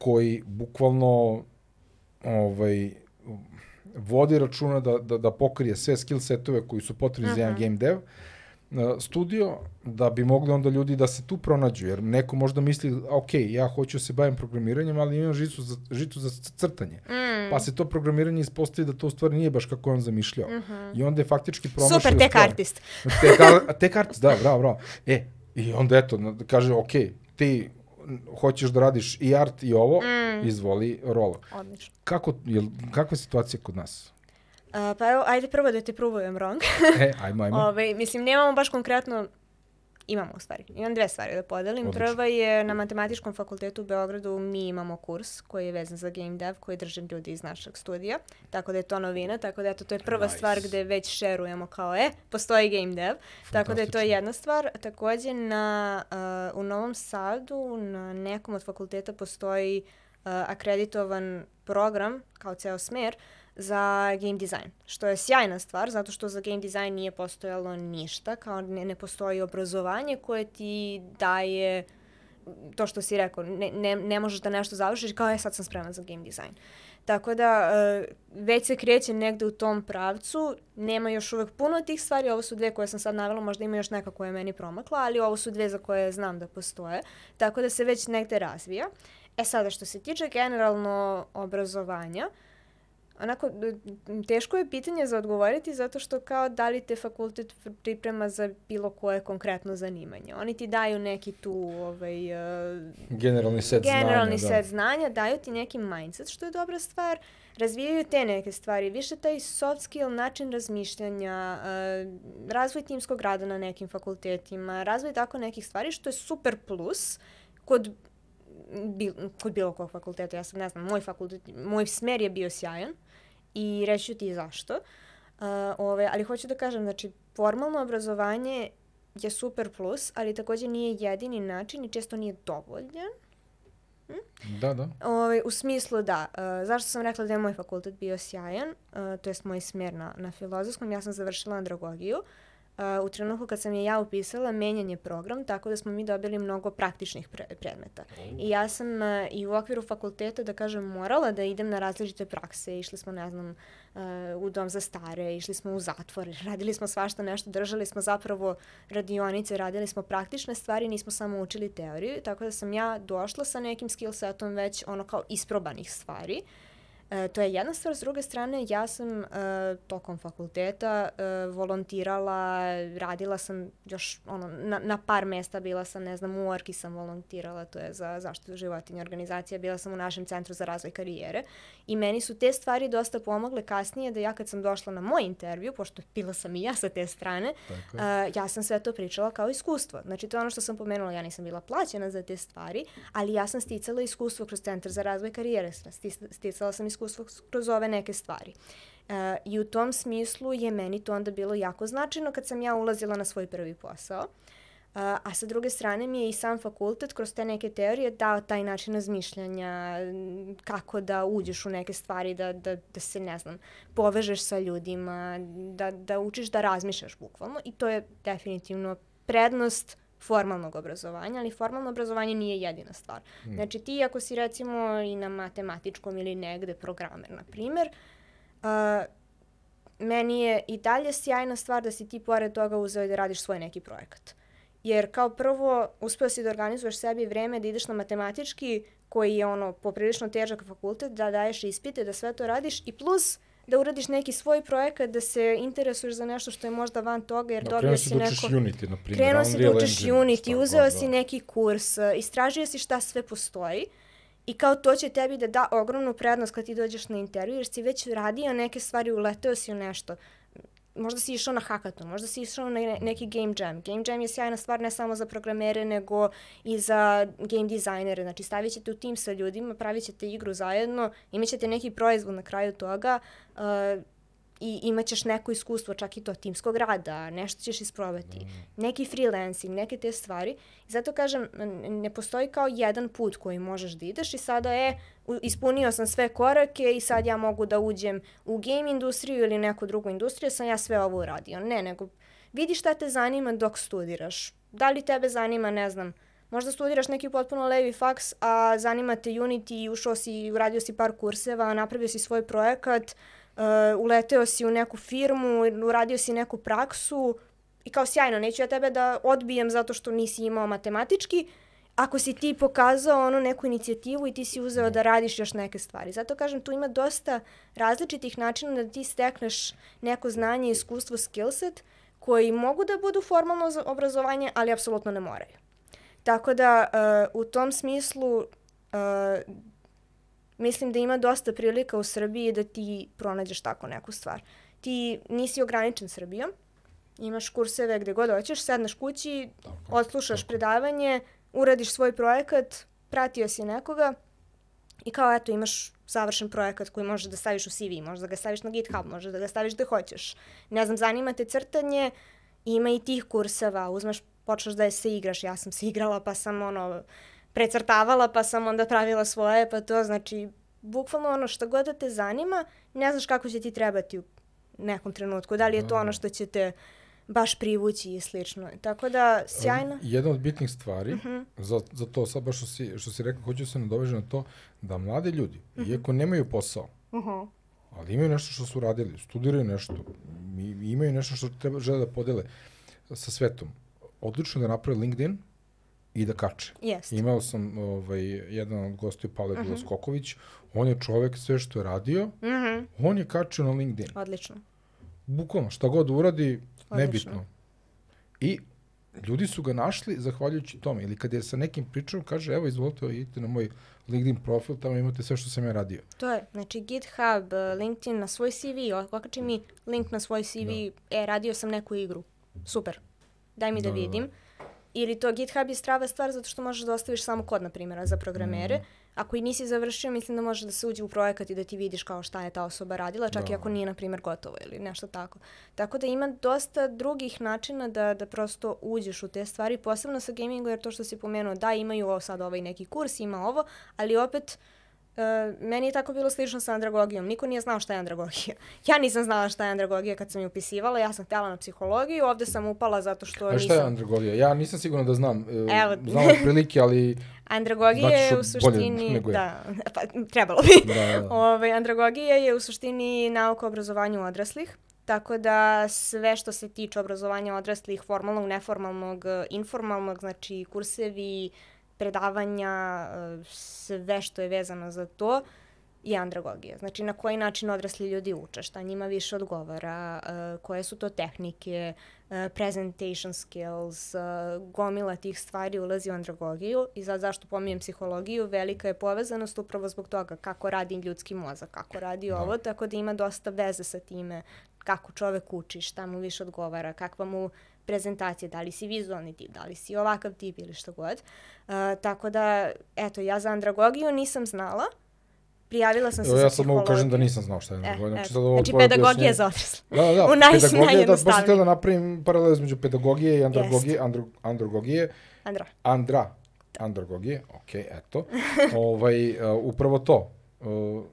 koji bukvalno ovaj, vodi računa da, da, da pokrije sve skill setove koji su potrebni za jedan Mhm. game dev uh, studio, da bi mogli onda ljudi da se tu pronađu, jer neko možda misli, ok, ja hoću da se bavim programiranjem, ali imam žicu za, žicu za crtanje. Mm. Pa se to programiranje ispostavi da to u stvari nije baš kako on zamišljao. I onda je faktički promašio. Super, tek stvar. artist. Tek, tek artist, da, bravo, bravo. E, i onda eto, kaže, ok, ti hoćeš da radiš i art i ovo, Mm. izvoli rola. Odlično. Kako, jel, kakva je situacija kod nas? Uh, pa evo, ajde prvo da te provujem wrong. E, ajmo, ajmo. Ove, mislim, nemamo baš konkretno, imamo u stvari, imam dve stvari da podelim. Odlično. Prva je na Matematičkom fakultetu u Beogradu mi imamo kurs koji je vezan za game dev koji drže ljudi iz našeg studija, tako da je to novina, tako da eto, to je prva Nice. stvar gde već šerujemo kao e, postoji game dev, tako da je to jedna stvar. Takođe na, uh, u Novom Sadu na nekom od fakulteta postoji uh, akreditovan program kao ceo smer za game design, što je sjajna stvar, zato što za game design nije postojalo ništa, kao ne, ne postoji obrazovanje koje ti daje to što si rekao, ne, ne, ne možeš da nešto završiš kao je sad sam spreman za game design. Tako da e, već se kreće negde u tom pravcu, nema još uvek puno tih stvari, ovo su dve koje sam sad navela, možda ima još neka koja je meni promakla, ali ovo su dve za koje znam da postoje, tako da se već negde razvija. E sada, što se tiče generalno obrazovanja, onako, teško je pitanje za odgovoriti zato što kao da li te fakultet priprema za bilo koje konkretno zanimanje. Oni ti daju neki tu ovaj, uh, Generalni set generalni znanja, set znanja, daju ti neki mindset, što je dobra stvar, razvijaju te neke stvari, više taj soft skill, način razmišljanja, uh, razvoj timskog rada na nekim fakultetima, razvoj tako nekih stvari, što je super plus kod bil, kod bilo kog fakulteta, ja sad ne znam, moj fakultet, moj smer je bio sjajan i reći ću ti zašto. Uh, ove, ali hoću da kažem, znači, formalno obrazovanje je super plus, ali takođe nije jedini način i često nije dovoljan. Da, da. Ove, u smislu da, uh, zašto sam rekla da je moj fakultet bio sjajan, uh, to jest moj smer na, na filozofskom, ja sam završila andragogiju. Uh, u trenutku kad sam je ja upisala, menjan je program, tako da smo mi dobili mnogo praktičnih pre predmeta. I ja sam uh, i u okviru fakulteta, da kažem, morala da idem na različite prakse. Išli smo, ne znam, uh, u dom za stare, išli smo u zatvor, radili smo svašta nešto, držali smo zapravo radionice, radili smo praktične stvari, nismo samo učili teoriju, tako da sam ja došla sa nekim skill setom već ono kao isprobanih stvari. E, to je jedna stvar, s druge strane ja sam e, tokom fakulteta e, volontirala, radila sam još ono, na, na par mesta, bila sam, ne znam, u Orki sam volontirala, to je za zaštitu životinja organizacija, bila sam u našem centru za razvoj karijere. I meni su te stvari dosta pomogle kasnije da ja kad sam došla na moj intervju, pošto bila sam i ja sa te strane, Tako Uh, ja sam sve to pričala kao iskustvo. Znači, to je ono što sam pomenula, ja nisam bila plaćena za te stvari, ali ja sam sticala iskustvo kroz Centar za razvoj karijere, sticala sam iskustvo kroz ove neke stvari. Uh, I u tom smislu je meni to onda bilo jako značajno kad sam ja ulazila na svoj prvi posao. Uh, a sa druge strane mi je i sam fakultet kroz te neke teorije dao taj način razmišljanja, kako da uđeš u neke stvari, da, da, da se, ne znam, povežeš sa ljudima, da, da učiš da razmišljaš bukvalno i to je definitivno prednost formalnog obrazovanja, ali formalno obrazovanje nije jedina stvar. Mm. Znači ti ako si recimo i na matematičkom ili negde programer, na primer, uh, meni je i dalje sjajna stvar da si ti pored toga uzeo i da radiš svoj neki projekat. jer kao prvo uspeo si da organizuješ sebi vreme da ideš na matematički, koji je ono poprilično težak fakultet, da daješ ispite, da sve to radiš i plus da uradiš neki svoj projekat, da se interesuješ za nešto što je možda van toga, jer Da, dobio krenuo si si da neko... učiš Unity, na primjer. Krenuo si da učiš Unity, uzeo si da. neki kurs, istražio si šta sve postoji i kao to će tebi da da ogromnu prednost kad ti dođeš na intervju, jer si već radio neke stvari, uleteo si u nešto. Možda si išao na hackathon, možda si išao na ne- neki game jam. Game jam je sjajna stvar ne samo za programere, nego i za game dizajnere. Znači, stavit ćete u tim sa ljudima, pravit ćete igru zajedno, imat ćete neki proizvod na kraju toga uh, i imat ćeš neko iskustvo, čak i to timskog rada, nešto ćeš isprobati. Neki freelancing, neke te stvari. I zato kažem, ne postoji kao jedan put koji možeš da ideš i sada je, ispunio sam sve korake i sad ja mogu da uđem u game industriju ili neku drugu industriju, sam ja sve ovo uradio. Ne, nego vidi šta te zanima dok studiraš. Da li tebe zanima, ne znam, možda studiraš neki potpuno levi faks, a zanima te Unity i ušao si, uradio si par kurseva, napravio si svoj projekat, uh, uleteo si u neku firmu, uradio si neku praksu i kao sjajno, neću ja tebe da odbijem zato što nisi imao matematički, ako si ti pokazao onu neku inicijativu i ti si uzeo da radiš još neke stvari. Zato kažem, tu ima dosta različitih načina da ti stekneš neko znanje, iskustvo, skillset koji mogu da budu formalno obrazovanje, ali apsolutno ne moraju. Tako da, uh, u tom smislu, uh, mislim da ima dosta prilika u Srbiji da ti pronađeš tako neku stvar. Ti nisi ograničen Srbijom, imaš kurseve gde god hoćeš, sedneš kući, Tako, odslušaš tako. predavanje, uradiš svoj projekat, pratio si nekoga i kao eto imaš završen projekat koji možeš da staviš u CV, možeš da ga staviš na GitHub, možeš da ga staviš gde hoćeš. Ne znam, zanima te crtanje, ima i tih kurseva, uzmeš, počneš da se igraš, ja sam se igrala pa sam ono, precrtavala pa sam onda pravila svoje, pa to znači, bukvalno ono što god da te zanima, ne znaš kako će ti trebati u nekom trenutku, da li je to ono što će te baš privući i slično. Tako da, sjajno. Jedna od bitnih stvari, Mhm. za, za to, sad baš što si, što si rekao, hoću se nadovežem na to, da mladi ljudi, Mhm. iako nemaju posao, Uh-huh. ali imaju nešto što su radili, studiraju nešto, i, imaju nešto što treba, žele da podele sa svetom, odlično da naprave LinkedIn i da kače. Jeste. Imao sam ovaj, jedan od gostiju, Pavle Mhm. uh Skoković, on je čovek, sve što je radio, Mhm. on je kačio na LinkedIn. Odlično. Bukvalno, šta god uradi, Odlično. nebitno. I ljudi su ga našli zahvaljujući tome. Ili kad je sa nekim pričao, kaže, evo, izvolite, idite na moj LinkedIn profil, tamo imate sve što sam ja radio. To je, znači GitHub, eh, LinkedIn na svoj CV, okači mi link na svoj CV, e, radio sam neku igru. Super. Daj mi da, Da, da, da. Ili to GitHub je strava stvar zato što možeš da ostaviš samo kod, na primjera, za programere. Mm. Ako i nisi završio, mislim da može da se uđe u projekat i da ti vidiš kao šta je ta osoba radila, čak i Da. ako nije, na primjer, gotovo ili nešto tako. Tako da ima dosta drugih načina da, da prosto uđeš u te stvari, posebno sa gamingom, jer to što si pomenuo, da, imaju ovo sad ovaj neki kurs, ima ovo, ali opet Uh, meni je tako bilo slično sa andragogijom. Niko nije znao šta je andragogija. Ja nisam znala šta je andragogija kad sam je upisivala. Ja sam htjela na psihologiju, ovde sam upala zato što A nisam... šta je andragogija? Ja nisam sigurno da znam. e, Evo. Znam prilike, ali Andragogija Značiš je u suštini... Da, pa trebalo bi. da, da. Ove, andragogija je u suštini nauka o obrazovanju odraslih. Tako da sve što se tiče obrazovanja odraslih, formalnog, neformalnog, informalnog, znači kursevi, predavanja, e, sve što je vezano za to, je andragogija. Znači na koji način odrasli ljudi uče, šta njima više odgovara, e, koje su to tehnike, e, presentation skills, gomila tih stvari ulazi u andragogiju i sad zašto pominjem psihologiju, velika je povezanost upravo zbog toga kako radi ljudski mozak, kako radi Da. ovo, tako da ima dosta veze sa time kako čovek uči, šta mu više odgovara, kakva mu prezentacija, da li si vizualni tip, da li si ovakav tip ili što god. Uh, tako da, eto, ja za andragogiju nisam znala, prijavila sam se Evo za ja sad mogu kažem da nisam znao šta je E, andragogija. Znači, sad ovo znači pedagogija za odrasle. Da, da, da, U najsnajednostavnijem. pedagogija, da, baš sam htio da napravim paralel između pedagogije i andragogije, Jeste. andro, andragogije, Andra. andra, andragogije, ok, eto. ovaj, uh, upravo to, uh,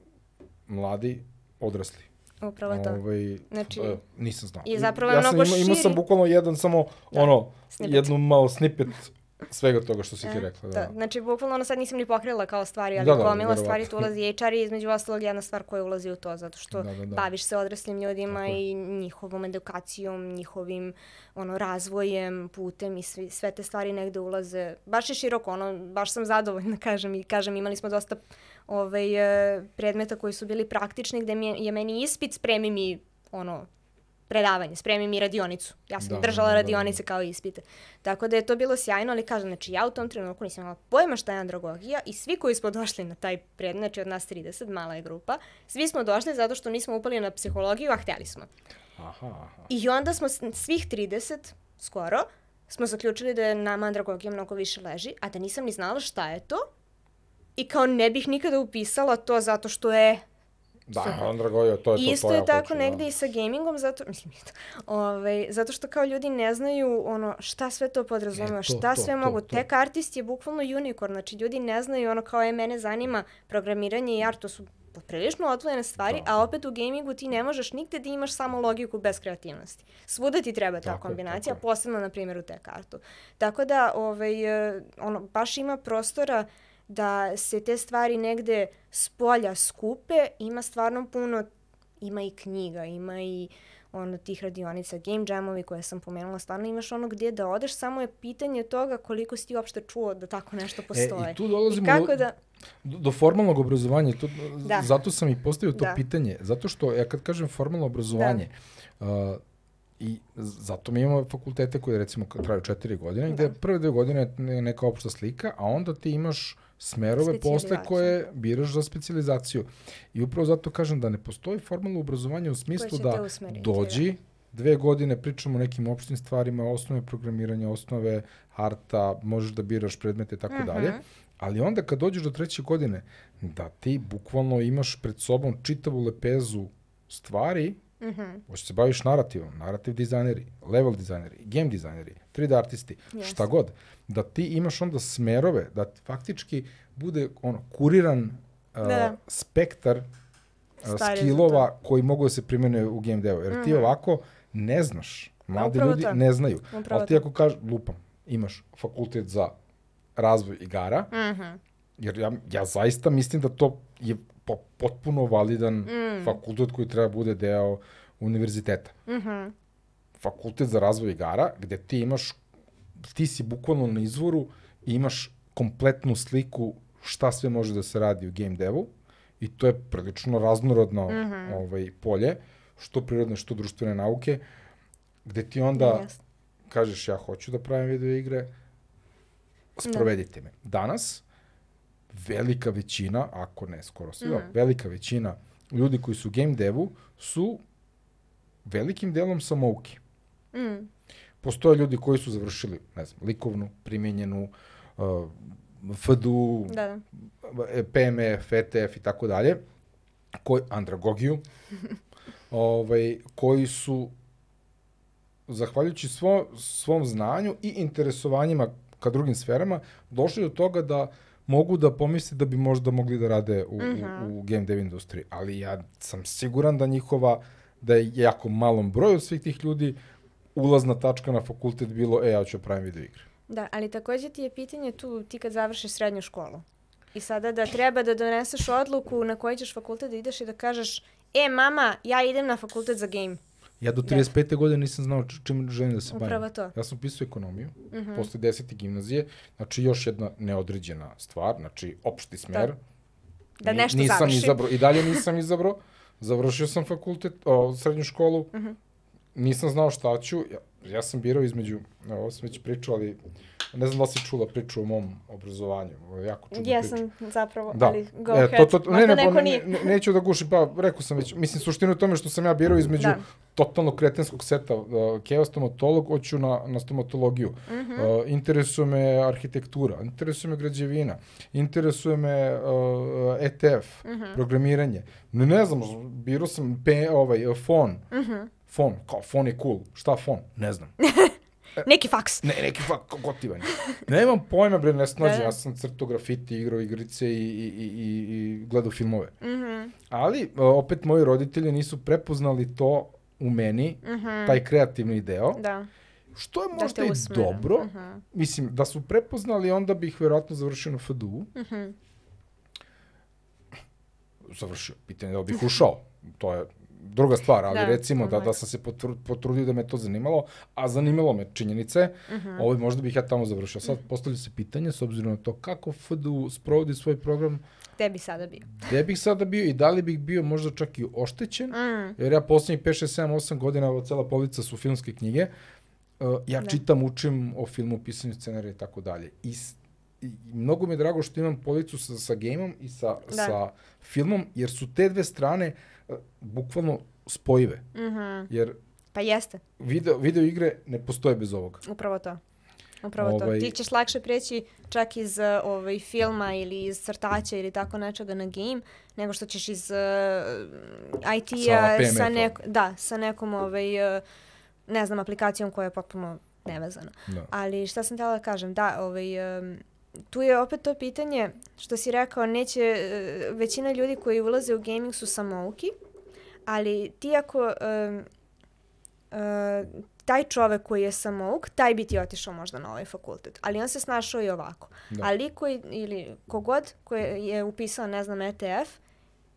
mladi, odrasli. Upravo to. Ovaj, Znači, uh, nisam znao. i zapravo je ja sam mnogo imao, imao sam širi- bukvalno jedan samo, ono, snippet. jednu malo snippet svega toga što si ti E, rekla. To, Da. znači, bukvalno ono sad nisam ni pokrila kao stvari, ali Da, da, da, gomila verovatno. stvari tu ulazi i HR je između ostalog jedna stvar koja ulazi u to, zato što Da, da, da. baviš se odraslim ljudima Tako i njihovom edukacijom, njihovim ono, razvojem, putem i sve, sve te stvari negde ulaze. Baš je široko, ono, baš sam zadovoljna, kažem, i kažem, imali smo dosta ovaj, e, predmeta koji su bili praktični, gde mi je, je meni ispit, spremi mi ono, predavanje, spremi mi radionicu. Ja sam Da, držala da, da, da. radionice kao ispite. Tako da je to bilo sjajno, ali kažem, znači ja u tom trenutku nisam imala pojma šta je andragogija i svi koji smo došli na taj predmet, znači od nas 30, mala je grupa, svi smo došli zato što nismo upali na psihologiju, a hteli smo. Aha, aha. I onda smo svih 30, skoro, smo zaključili da je nama andragogija mnogo više leži, a da nisam ni znala šta je to. I kao ne bih nikada upisala to zato što je Da, Super. Andragojo, to je to. Isto to je tako hoću, negde da. i sa gamingom, zato, mislim, ovaj, zato što kao ljudi ne znaju ono, šta sve to podrazumeva, E, to, šta to, sve to, mogu. to. Tek artist je bukvalno unicorn, znači ljudi ne znaju ono kao je mene zanima programiranje i art, to su poprilično odvojene stvari, Da. a opet u gamingu ti ne možeš nigde da imaš samo logiku bez kreativnosti. Svuda ti treba ta Tako kombinacija, tako posebno na primjer u te kartu. Tako da, ovaj, ono, baš ima prostora da se te stvari negde s polja skupe, ima stvarno puno, ima i knjiga, ima i ono tih radionica, game jamovi koje sam pomenula, stvarno imaš ono gdje da odeš, samo je pitanje toga koliko si ti uopšte čuo da tako nešto postoji. E, i tu dolazimo I kako do, da, do, formalnog obrazovanja. To, Da. Zato sam i postavio to Da. pitanje. Zato što, ja kad kažem formalno obrazovanje, uh, i zato mi imamo fakultete koje recimo traju četiri godine, gde Da. prve dve godine je neka opšta slika, a onda ti imaš smerove posle koje biraš za specijalizaciju. I upravo zato kažem da ne postoji formalno obrazovanje u smislu da dođi, dve godine pričamo o nekim opštim stvarima, osnove programiranja, osnove arta, možeš da biraš predmete i tako Mhm. dalje, ali onda kad dođeš do treće godine, da ti bukvalno imaš pred sobom čitavu lepezu stvari, Mhm. hoćeš se baviš narativom, narativ dizajneri, level dizajneri, game dizajneri, 3D artisti, Jeste. šta god, da ti imaš onda smerove, da ti faktički bude ono, kuriran uh, Da. spektar uh, skillova koji mogu da se primene u game devu. Jer ti Mhm. ovako ne znaš, mladi ljudi to. ne znaju. Upravo Ali ti ako kažeš, lupam, imaš fakultet za razvoj igara, Mhm. jer ja, ja zaista mislim da to je po, potpuno validan Mm. fakultet koji treba bude deo univerziteta. Mhm. Fakultet za razvoj igara, gde ti imaš, ti si bukvalno na izvoru i imaš kompletnu sliku šta sve može da se radi u game devu i to je prilično raznorodno Mhm. ovaj, polje, što prirodne, što društvene nauke, gde ti onda Jeste. kažeš ja hoću da pravim video igre, sprovedite me. Danas, velika većina, ako ne skoro svi, Mhm. velika većina ljudi koji su u game devu su velikim delom samouki. Mm. Postoje ljudi koji su završili, ne znam, likovnu, primenjenu, uh, FDU, Da, da. e, PMF, ETF i tako dalje, koji, andragogiju, ovaj, koji su, zahvaljujući svo, svom znanju i interesovanjima ka drugim sferama, došli do toga da mogu da pomisle da bi možda mogli da rade u, Mhm. u, u game dev industriji. Ali ja sam siguran da njihova, da je jako malom broju svih tih ljudi ulazna tačka na fakultet bilo, e, ja ću da pravim video igre. Da, ali takođe ti je pitanje tu, ti kad završiš srednju školu. I sada da treba da doneseš odluku na koji ćeš fakultet da ideš i da kažeš, e mama, ja idem na fakultet za game. Ja do Da. 35. godine nisam znao čim želim da se bavim. Upravo to. Ja sam pisao ekonomiju, Mhm. posle 10. gimnazije, znači još jedna neodređena stvar, znači opšti smer. Da Ni- nešto nisam završim. Izabrao, I dalje nisam izabrao. Završio sam fakultet, o, srednju školu, Mhm. nisam znao šta ću. Ja, ja sam birao između, ovo sam već pričao, ali ne znam da si čula priču o mom obrazovanju. Jako čudna priča. Jesam zapravo, Da. ali go e, ahead. to, to, ne, ne, neko nije. ne, ne, neću da gušim, pa rekao sam već, mislim, suština je tome što sam ja birao između Da. totalno kretenskog seta, uh, keo stomatolog, hoću na, na stomatologiju. Mhm. Uh, interesuje me arhitektura, interesuje me građevina, interesuje me uh, ETF, Mhm. programiranje. Ne, ne znam, birao sam pe, ovaj, uh, fon. Mhm. Fon, kao fon je cool. Šta fon? Ne znam. Neki faks. Ne, neki fak, gotivan. Nemam pojma, bre, ne snađem. Da. Ja sam crto grafiti, igrao igrice i, i, i, i, gledao filmove. Mhm. Ali, uh, opet, moji roditelji nisu prepoznali to u meni, Mhm. taj kreativni deo, Da. što je Da možda te i dobro. Mhm. Mislim, da su prepoznali, onda bih verovatno završio na FDU. Mhm. Završio. Pitanje je da bih ušao. To je druga stvar, ali Da, recimo da, da sam se potru- potrudio da me to zanimalo, a zanimalo me činjenice, Mhm. ovaj, možda bih ja tamo završio. Sad postavlja se pitanje, s obzirom na to kako FDU sprovodi svoj program, Gde bi sada bio? gde bih sada bio i da li bih bio možda čak i oštećen, Mm. jer ja poslednjih 5, 6, 7, 8 godina, cela polica su filmske knjige, uh, ja Da. čitam, učim o filmu, pisanju scenarija i tako dalje. I i mnogo mi je drago što imam policu sa, sa gejmom i sa, Da. sa filmom, jer su te dve strane uh, bukvalno spojive. Mhm. Jer Pa jeste, video, video igre ne postoje bez ovoga. upravo to. Upravo Ovaj- to. Ti ćeš lakše preći čak iz uh, ovaj, filma ili iz crtaća ili tako nečega na game, nego što ćeš iz uh, Sa IT-a PMF-om. sa, nek, da, sa nekom ovaj, uh, ne znam, aplikacijom koja je potpuno nevezana. Da. Ali šta sam htjela da kažem, da, ovaj, um, tu je opet to pitanje, što si rekao, neće, e, većina ljudi koji ulaze u gaming su samouki, ali ti ako um, e, taj čovek koji je samouk, taj bi ti otišao možda na ovaj fakultet. Ali on se snašao i ovako. Da. Ali koji, ili kogod koji je upisao, ne znam, ETF,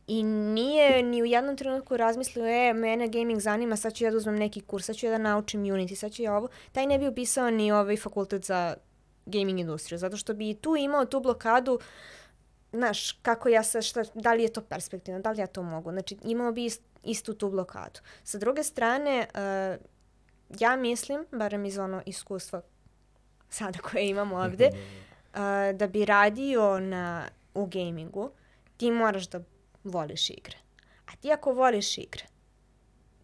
i nije ni u jednom trenutku razmislio, e, mene gaming zanima, sad ću ja da uzmem neki kurs, sad ću ja da naučim Unity, sad ću ja ovo. Taj ne bi upisao ni ovaj fakultet za gaming industriju, zato što bi i tu imao tu blokadu, znaš, kako ja sa, šta, da li je to perspektivno, da li ja to mogu. Znači, imao bi ist, istu tu blokadu. Sa druge strane, uh, ja mislim, barem iz ono iskustva sada koje imamo ovde, uh, da bi radio na, u gamingu, ti moraš da voliš igre. A ti ako voliš igre,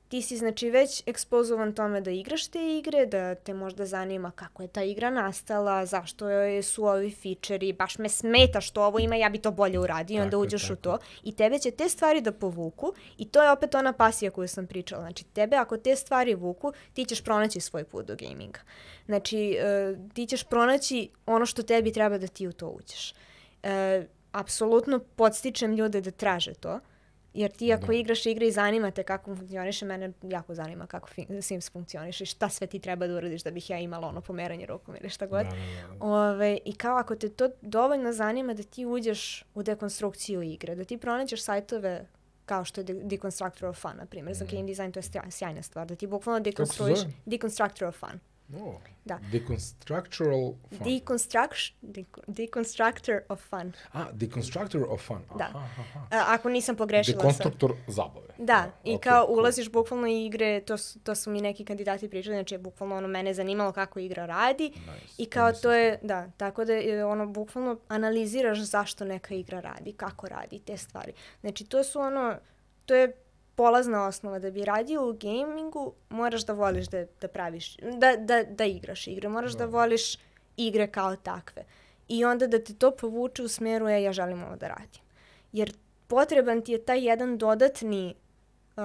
ti si znači već ekspozovan tome da igraš te igre, da te možda zanima kako je ta igra nastala, zašto su ovi fičeri, baš me smeta što ovo ima, ja bi to bolje uradio, onda Tako je, uđeš u tako to. I tebe će te stvari da povuku i to je opet ona pasija koju sam pričala. Znači, tebe ako te stvari vuku, ti ćeš pronaći svoj put do gaminga. Znači, e, ti ćeš pronaći ono što tebi treba da ti u to uđeš. E, apsolutno podstičem ljude da traže to. Jer ti ako Da. igraš igre i zanima te kako funkcioniše, mene jako zanima kako Sims funkcioniše i šta sve ti treba da uradiš da bih ja imala ono pomeranje rukom ili šta god. Da, da, da, da. Ove, I kao ako te to dovoljno zanima da ti uđeš u dekonstrukciju igre, da ti pronađeš sajtove kao što je De- Deconstructor of Fun, na primjer, za game design, to je sjajna stvar, da ti bukvalno dekonstruiš? Deconstructor of Fun. O, Da. Deconstructural fun. Deconstruct, deco- deconstructor of Fun. A, deconstructor of fun. Da. Aha, aha. A, ako nisam pogrešila sa... Dekonstruktor zabave. Da, i okej, kao cool. ulaziš bukvalno u igre, to su, to su mi neki kandidati pričali, znači je bukvalno ono mene zanimalo kako igra radi Nice, i kao nisam to je, da, tako da je ono bukvalno analiziraš zašto neka igra radi, kako radi, te stvari. Znači to su ono, to je polazna osnova da bi radio u gamingu, moraš da voliš da, da praviš, da, da, da igraš igre, moraš da voliš igre kao takve. I onda da te to povuče u smeru, e, ja želim ovo da radim. Jer potreban ti je taj jedan dodatni, uh,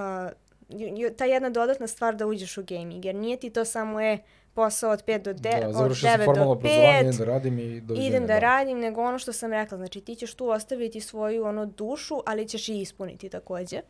ta jedna dodatna stvar da uđeš u gaming, jer nije ti to samo, e, posao od 5 do, de, Da, od završio sam 9 formalno do obrazovanje, 5, idem da radim i doviđenja. idem da radim, nego ono što sam rekla, znači ti ćeš tu ostaviti svoju ono dušu, ali ćeš i ispuniti takođe.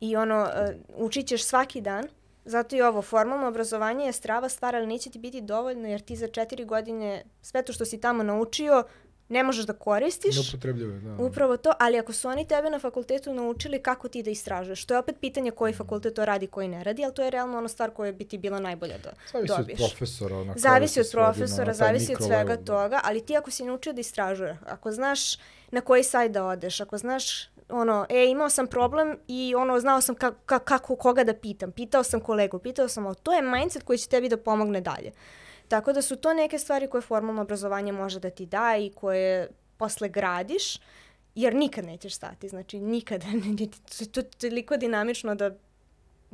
I ono, uh, učit ćeš svaki dan, zato i ovo formalno obrazovanje je strava stvar, ali neće ti biti dovoljno jer ti za četiri godine sve to što si tamo naučio ne možeš da koristiš. Neupotrebljivo je, da. Upravo to, ali ako su oni tebe na fakultetu naučili kako ti da istražuješ, to je opet pitanje koji fakultet to radi, koji ne radi, ali to je realno ona stvar koja bi ti bila najbolja da Zavisi dobiješ. od profesora. Na kraju Zavisi od na profesora, taj zavisi od svega da. toga, ali ti ako si naučio da istražuješ, ako znaš na koji sajt da odeš, ako znaš ono, e, imao sam problem i ono, znao sam ka, ka, kako, koga da pitam, pitao sam kolegu, pitao sam, ovo, to je mindset koji će tebi da pomogne dalje. Tako da su to neke stvari koje formalno obrazovanje može da ti da i koje posle gradiš, jer nikad nećeš stati, znači nikada, to je toliko dinamično da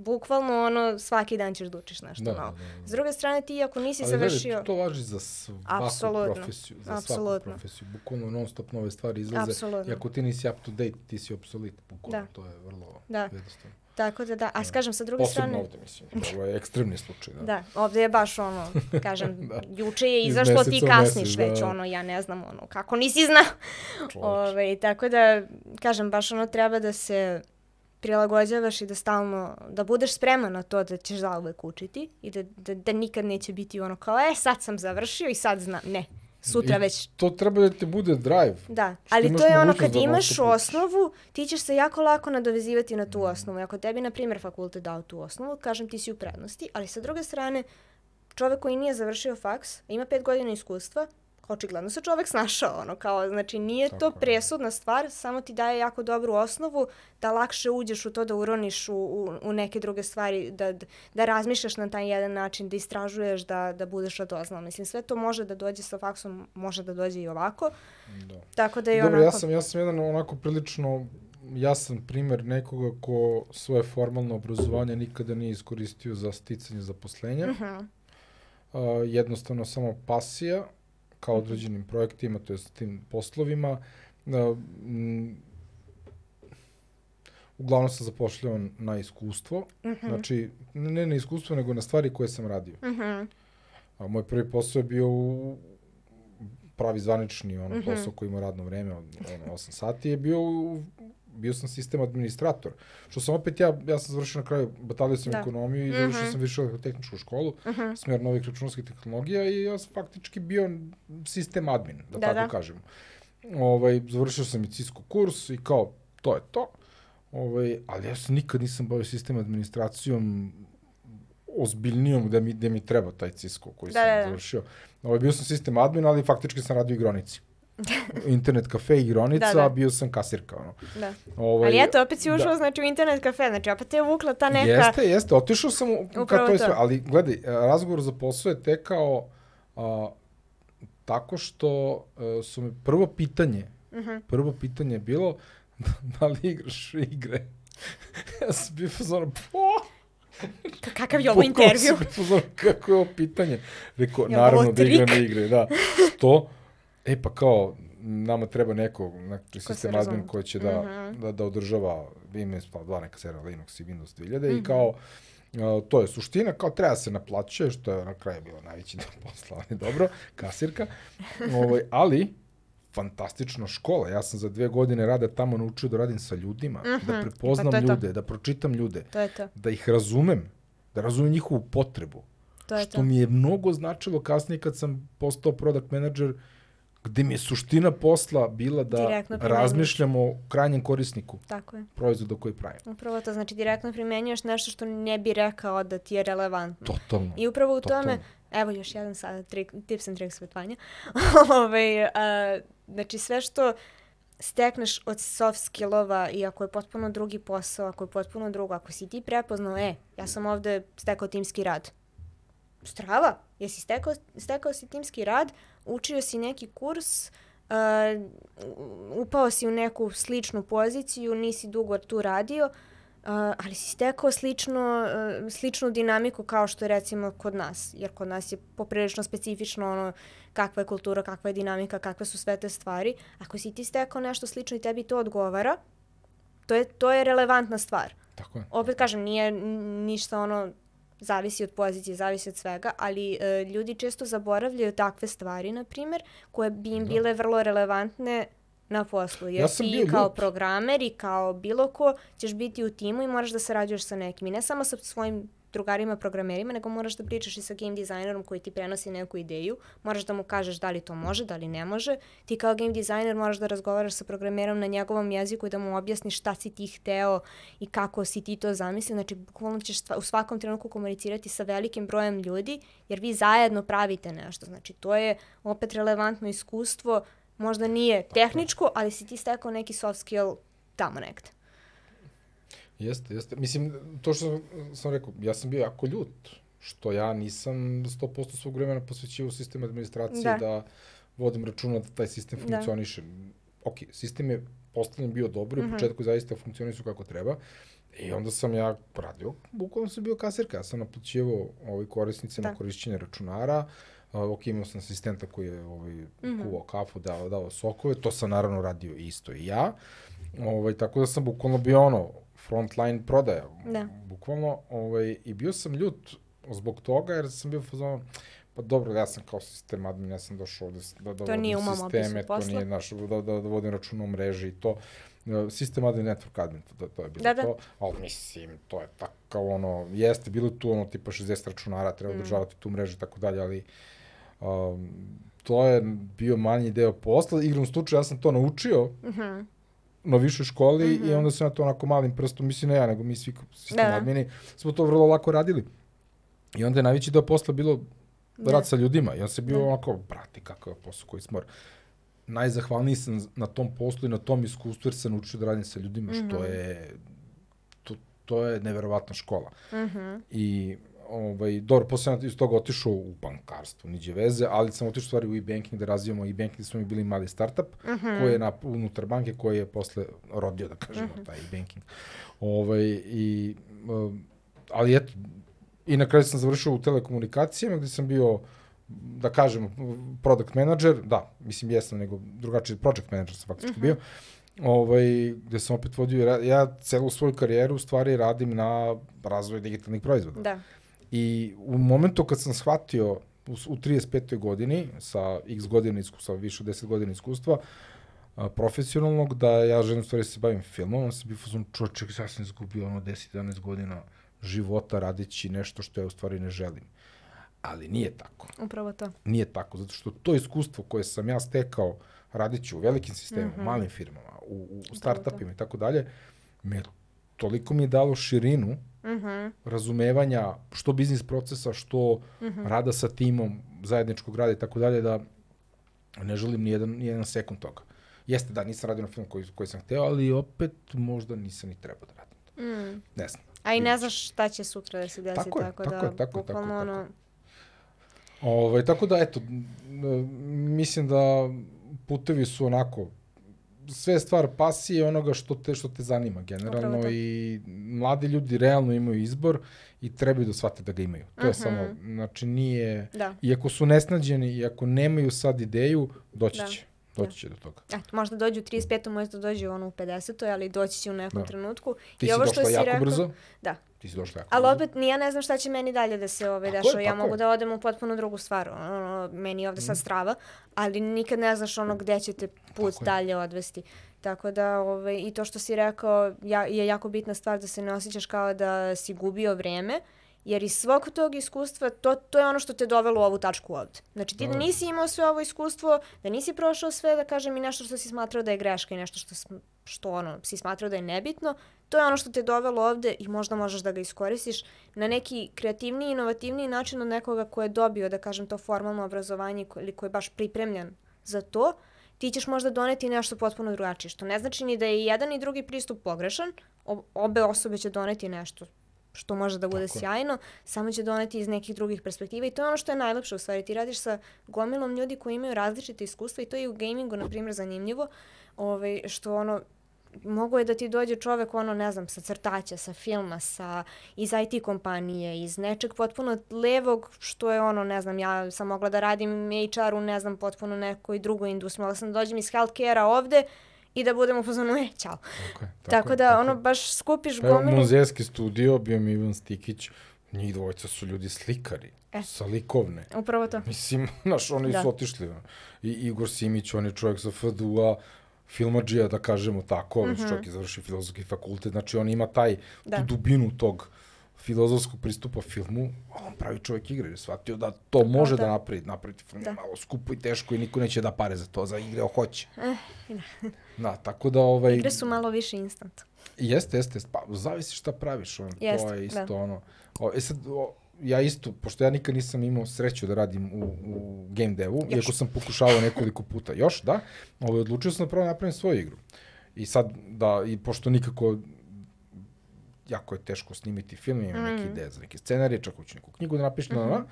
bukvalno ono svaki dan ćeš da učiš nešto Da, novo. da, da. S druge strane ti ako nisi Ali završio... to važi za svaku Apsolutno, profesiju. Za apsolutno. svaku profesiju. Bukvalno non stop nove stvari izlaze. Apsolutno. I ako ti nisi up to date, ti si obsolit. Bukvalno, Da. to je vrlo Da. jednostavno. Tako da da, a skažem sa druge Posebno strane... ovde, mislim. Ovo je ekstremni slučaj. Da. Da, ovde je baš ono, kažem, Da. juče je Iz izašlo ti kasniš mesec, već, da. ono, ja ne znam, ono, kako nisi znao. Ove, tako da, kažem, baš ono treba da se prilagođavaš i da stalno, da budeš spreman na to da ćeš zauvek učiti i da, da, da nikad neće biti ono kao, e, sad sam završio i sad znam. Ne, sutra I već To treba da ti bude drive. Da, ali to je ono kad da imaš učiš. osnovu, ti ćeš se jako lako nadovezivati na tu osnovu. Ako tebi, na primjer, fakultet dao tu osnovu, kažem ti si u prednosti, ali sa druge strane, čovek koji nije završio faks, ima pet godina iskustva, očigledno se čovek snašao, ono, kao, znači nije Tako to je. presudna stvar, samo ti daje jako dobru osnovu da lakše uđeš u to da uroniš u, u, u neke druge stvari, da, da razmišljaš na taj jedan način, da istražuješ, da, da budeš radoznao. Mislim, sve to može da dođe sa faksom, može da dođe i ovako, Da. tako da je Dobro, onako... ja sam, ja sam jedan onako prilično jasan primer nekoga ko svoje formalno obrazovanje nikada nije iskoristio za sticanje zaposlenja. Mhm. Uh, jednostavno samo pasija kao Mhm. određenim projektima, to je tim poslovima. Uh, m, uglavnom sam zapošljavan na iskustvo. Mhm. Znači, ne na iskustvo, nego na stvari koje sam radio. Mhm. A moj prvi posao je bio u pravi zvanični ono Mhm. posao koji ima radno vreme ono, 8 sati je bio u, bio sam sistem administrator. Što sam opet ja, ja sam završio na kraju, batalio sam Da. ekonomiju i završio Mhm. sam više tehničku školu, Mhm. smer novih računarskih tehnologija i ja sam faktički bio sistem admin, da, Da, tako da. kažem. Ovaj, završio sam i Cisco kurs i kao, to je to. Ovaj, ali ja se nikad nisam bavio sistem administracijom ozbiljnijom da mi, da mi treba taj Cisco koji Da, sam da, da. završio. Ovaj, bio sam sistem admin, ali faktički sam radio u igronici. Internet kafe i igronica, Da, da. bio sam kasirka. Ono. Da. Ovaj, Ali eto, opet si ušao, da. znači, u internet kafe, znači, opet te je uvukla ta neka... Jeste, jeste, otišao sam u, ka Upravo to je sve, ali gledaj, e, razgovor za posao je tekao a, tako što a, su mi prvo pitanje, Mhm. prvo pitanje je bilo da li igraš igre. ja sam bio fazon, po, Ka- Kakav je ovo intervju? kako je ovo pitanje? Rekao, naravno da igram igre, da. Što? E pa kao, nama treba neko, znači, sistem admin koji će da, Mhm. da, da održava, imali smo dva neka servera Linux i Windows 2000 Mhm. i kao, a, to je suština, kao treba se naplaćuje, što je na kraju bilo najveći deo posla, ali dobro, kasirka, ovaj, ali fantastična škola. Ja sam za dve godine rada tamo naučio da radim sa ljudima, Mhm, da pa prepoznam to je to. ljude, da pročitam ljude, To je to, da ih razumem, da razumem njihovu potrebu. to je što to. mi je mnogo značilo kasnije kad sam postao product manager, gde mi je suština posla bila da Direktno razmišljamo o krajnjem korisniku Tako je. proizvoda koji pravimo. Upravo to, znači, direktno primenjuješ nešto što ne bi rekao da ti je relevantno. Totalno. I upravo u Totalno. tome, evo još jedan sad trik, tips and tricks svetvanja. Ove, a, znači sve što stekneš od soft skillova i ako je potpuno drugi posao, ako je potpuno drugo, ako si ti prepoznao, e, ja sam ovde stekao timski rad. Strava, jesi stekao, stekao si timski rad, učio si neki kurs, uh, upao si u neku sličnu poziciju, nisi dugo tu radio, uh, ali si stekao slično, uh, sličnu dinamiku kao što je recimo kod nas, jer kod nas je poprilično specifično ono kakva je kultura, kakva je dinamika, kakve su sve te stvari. Ako si ti stekao nešto slično i tebi to odgovara, to je, to je relevantna stvar. Tako je. Opet kažem, nije ništa ono, zavisi od pozicije, zavisi od svega, ali e, ljudi često zaboravljaju takve stvari, na primjer, koje bi im Da. bile vrlo relevantne na poslu. Jer Ja sam ti bio kao ljut. programer i kao bilo ko ćeš biti u timu i moraš da sarađuješ sa nekim. I ne samo sa svojim drugarima programerima, nego moraš da pričaš i sa game dizajnerom koji ti prenosi neku ideju. Moraš da mu kažeš da li to može, da li ne može. Ti kao game dizajner moraš da razgovaraš sa programerom na njegovom jeziku i da mu objasniš šta si ti hteo i kako si ti to zamislio. Znači, bukvalno ćeš u svakom trenutku komunicirati sa velikim brojem ljudi, jer vi zajedno pravite nešto. Znači, to je opet relevantno iskustvo, možda nije tehničko, ali si ti stekao neki soft skill tamo negde. Jeste, jeste. Mislim, to što sam rekao, ja sam bio jako ljut, što ja nisam 100% svog vremena posvećivao sistem administracije da, Da. da vodim računa da taj sistem Da. funkcioniše. Ok, sistem je postavljen bio dobro i Mhm. u početku zaista funkcionisu kako treba. I onda sam ja radio, bukvalno sam bio kasirka, ja sam naplaćivao ovaj korisnicima Da. korišćenje računara, Uh, ok, imao sam asistenta koji je ovaj, Mhm. kuvao kafu, dao, dao sokove, to sam naravno radio isto i ja. Ovaj, tako da sam bukvalno bio ono, frontline prodaja, Da. bukvalno, ovaj, i bio sam ljut zbog toga, jer sam bio fazon, pa dobro, ja sam kao sistem admin, ja sam došao ovde da, da To vodim sisteme, to nije naš, da, da, da vodim račun o mreži i to. Uh, System Admin Network Admin, to, to je bilo Da, da. to. Ali mislim, to je tako ono, jeste bilo tu ono tipa 60 računara, treba Mm. održavati tu mrežu i tako dalje, ali um, to je bio manji deo posla. Igrom slučaju ja sam to naučio Mhm. Na višoj školi mm Mhm. -hmm. i onda sam ja to onako malim prstom, mislim ne ja, nego mi svi sistem Da, admini, smo to vrlo lako radili. I onda je najveći deo posla bilo Da. rad sa ljudima. I on se bio Da. onako, brate, kakav posao koji smor. Najzahvalniji sam na tom poslu i na tom iskustvu jer sam naučio da radim sa ljudima, što Mhm. je, to, to je neverovatna škola. Mhm. I ovaj, dobro, posle iz toga otišao u bankarstvo, niđe veze, ali sam otišao stvari u e-banking da razvijamo e-banking, smo mi bili mali startup, Mhm. koji je na, unutar banke, koji je posle rodio, da kažemo, Mhm. taj e-banking. Ovaj, i, um, ali eto, i na kraju sam završio u telekomunikacijama, gde sam bio da kažem, product manager, da, mislim jesam, nego drugačiji project manager sam faktički Mhm. bio, ovaj, gde sam opet vodio, ja celu svoju karijeru u stvari radim na razvoju digitalnih proizvoda. Da. I u momentu kad sam shvatio u, u 35. godini, sa x godina iskustva, više od 10 godina iskustva, a, profesionalnog, da ja želim stvari da se bavim filmom, onda sam bio fuzon čoček, ja sam izgubio ono 10-11 godina života radeći nešto što ja u stvari ne želim. Ali nije tako. Upravo to. Nije tako, zato što to iskustvo koje sam ja stekao radeći u velikim sistemima, mm. -hmm. malim firmama, u, u startupima i tako dalje, me toliko mi je dalo širinu Mhm. razumevanja što biznis procesa, što Mhm. rada sa timom, zajedničkog rada i tako dalje, da ne želim ni jedan, ni jedan sekund toga. Jeste da nisam radio na film koji, koji sam hteo, ali opet možda nisam ni trebao da radim. Mm. Ne znam. A i ne znaš šta će sutra da se desi, Tako je, tako, tako da, je, tako je, bukvalno tako ono, Ovaj, tako da, eto, mislim da putevi su onako sve stvar pasije onoga što te što te zanima Upravo generalno to. i mladi ljudi realno imaju izbor i trebaju da shvate da ga imaju. To je Mhm. samo, znači nije, da. iako su nesnađeni i ako nemaju sad ideju, doći Da. će. Doći će do toga. Eto, možda dođu u 35. možda dođu ono u 50. ali doći će u nekom Da. trenutku. Ti I si ovo što došla si jako rekao- brzo. Da. Ti si došla jako Ali brzo. opet, ni ja ne znam šta će meni dalje da se ove, Tako je, dešava. Ja tako mogu je. da odem u potpuno drugu stvar. Ono, meni je ovde sad strava, ali nikad ne znaš ono gde će te put Tako je. dalje odvesti. Tako da, ove, i to što si rekao ja, je jako bitna stvar da se ne osjećaš kao da si gubio vreme, jer iz svog tog iskustva to, to je ono što te dovelo u ovu tačku ovde. Znači ti da nisi imao sve ovo iskustvo, da nisi prošao sve, da kažem i nešto što si smatrao da je greška i nešto što, što ono, si smatrao da je nebitno, to je ono što te dovelo ovde i možda možeš da ga iskoristiš na neki kreativniji, inovativniji način od nekoga ko je dobio, da kažem, to formalno obrazovanje ili ko je baš pripremljen za to, ti ćeš možda doneti nešto potpuno drugačije, što ne znači ni da je i jedan i drugi pristup pogrešan, obe osobe će doneti nešto što može da bude Tako sjajno, samo će doneti iz nekih drugih perspektiva i to je ono što je najlepše u stvari. Ti radiš sa gomilom ljudi koji imaju različite iskustva i to je i u gamingu, na primjer, zanimljivo, ovaj, što ono, mogu je da ti dođe čovek, ono, ne znam, sa crtaća, sa filma, sa, iz IT kompanije, iz nečeg potpuno levog, što je ono, ne znam, ja sam mogla da radim HR u, ne znam, potpuno nekoj drugoj industriji, mogla sam da dođem iz healthcare-a ovde i da budem u fazonu, e, čao. Tako, je, Tako, je, da, tako ono, baš skupiš Pa gomilu. muzejski studio, bio mi Ivan Stikić, njih dvojica su ljudi slikari, E. sa likovne. Upravo to. Mislim, znaš, oni Da. su otišli. I Igor Simić, on je čovjek sa FDU-a, filmađija, da kažemo tako, mm -hmm. čovjek je završio filozofski fakultet, znači on ima taj, Da. tu dubinu tog filozofskog pristupa filmu, on pravi čovjek igre, jer je shvatio da to može da. da, napravi, napraviti film Da. malo skupo i teško i niko neće da pare za to, za igre hoće. Eh, da. Da, tako da ovaj... Igre su malo više instant. Jeste, jeste, jeste. pa zavisi šta praviš, on, Jeste, to je isto da. ono. O, e sad, o, ja isto, pošto ja nikad nisam imao sreću da radim u, u game devu, Još. iako sam pokušavao nekoliko puta još, da, ovaj, odlučio sam da prvo napravim svoju igru. I sad, da, i pošto nikako jako je teško snimiti film, imam neke Mhm. ideje za neke scenarije, čak hoću neku knjigu da napišem, mm -hmm.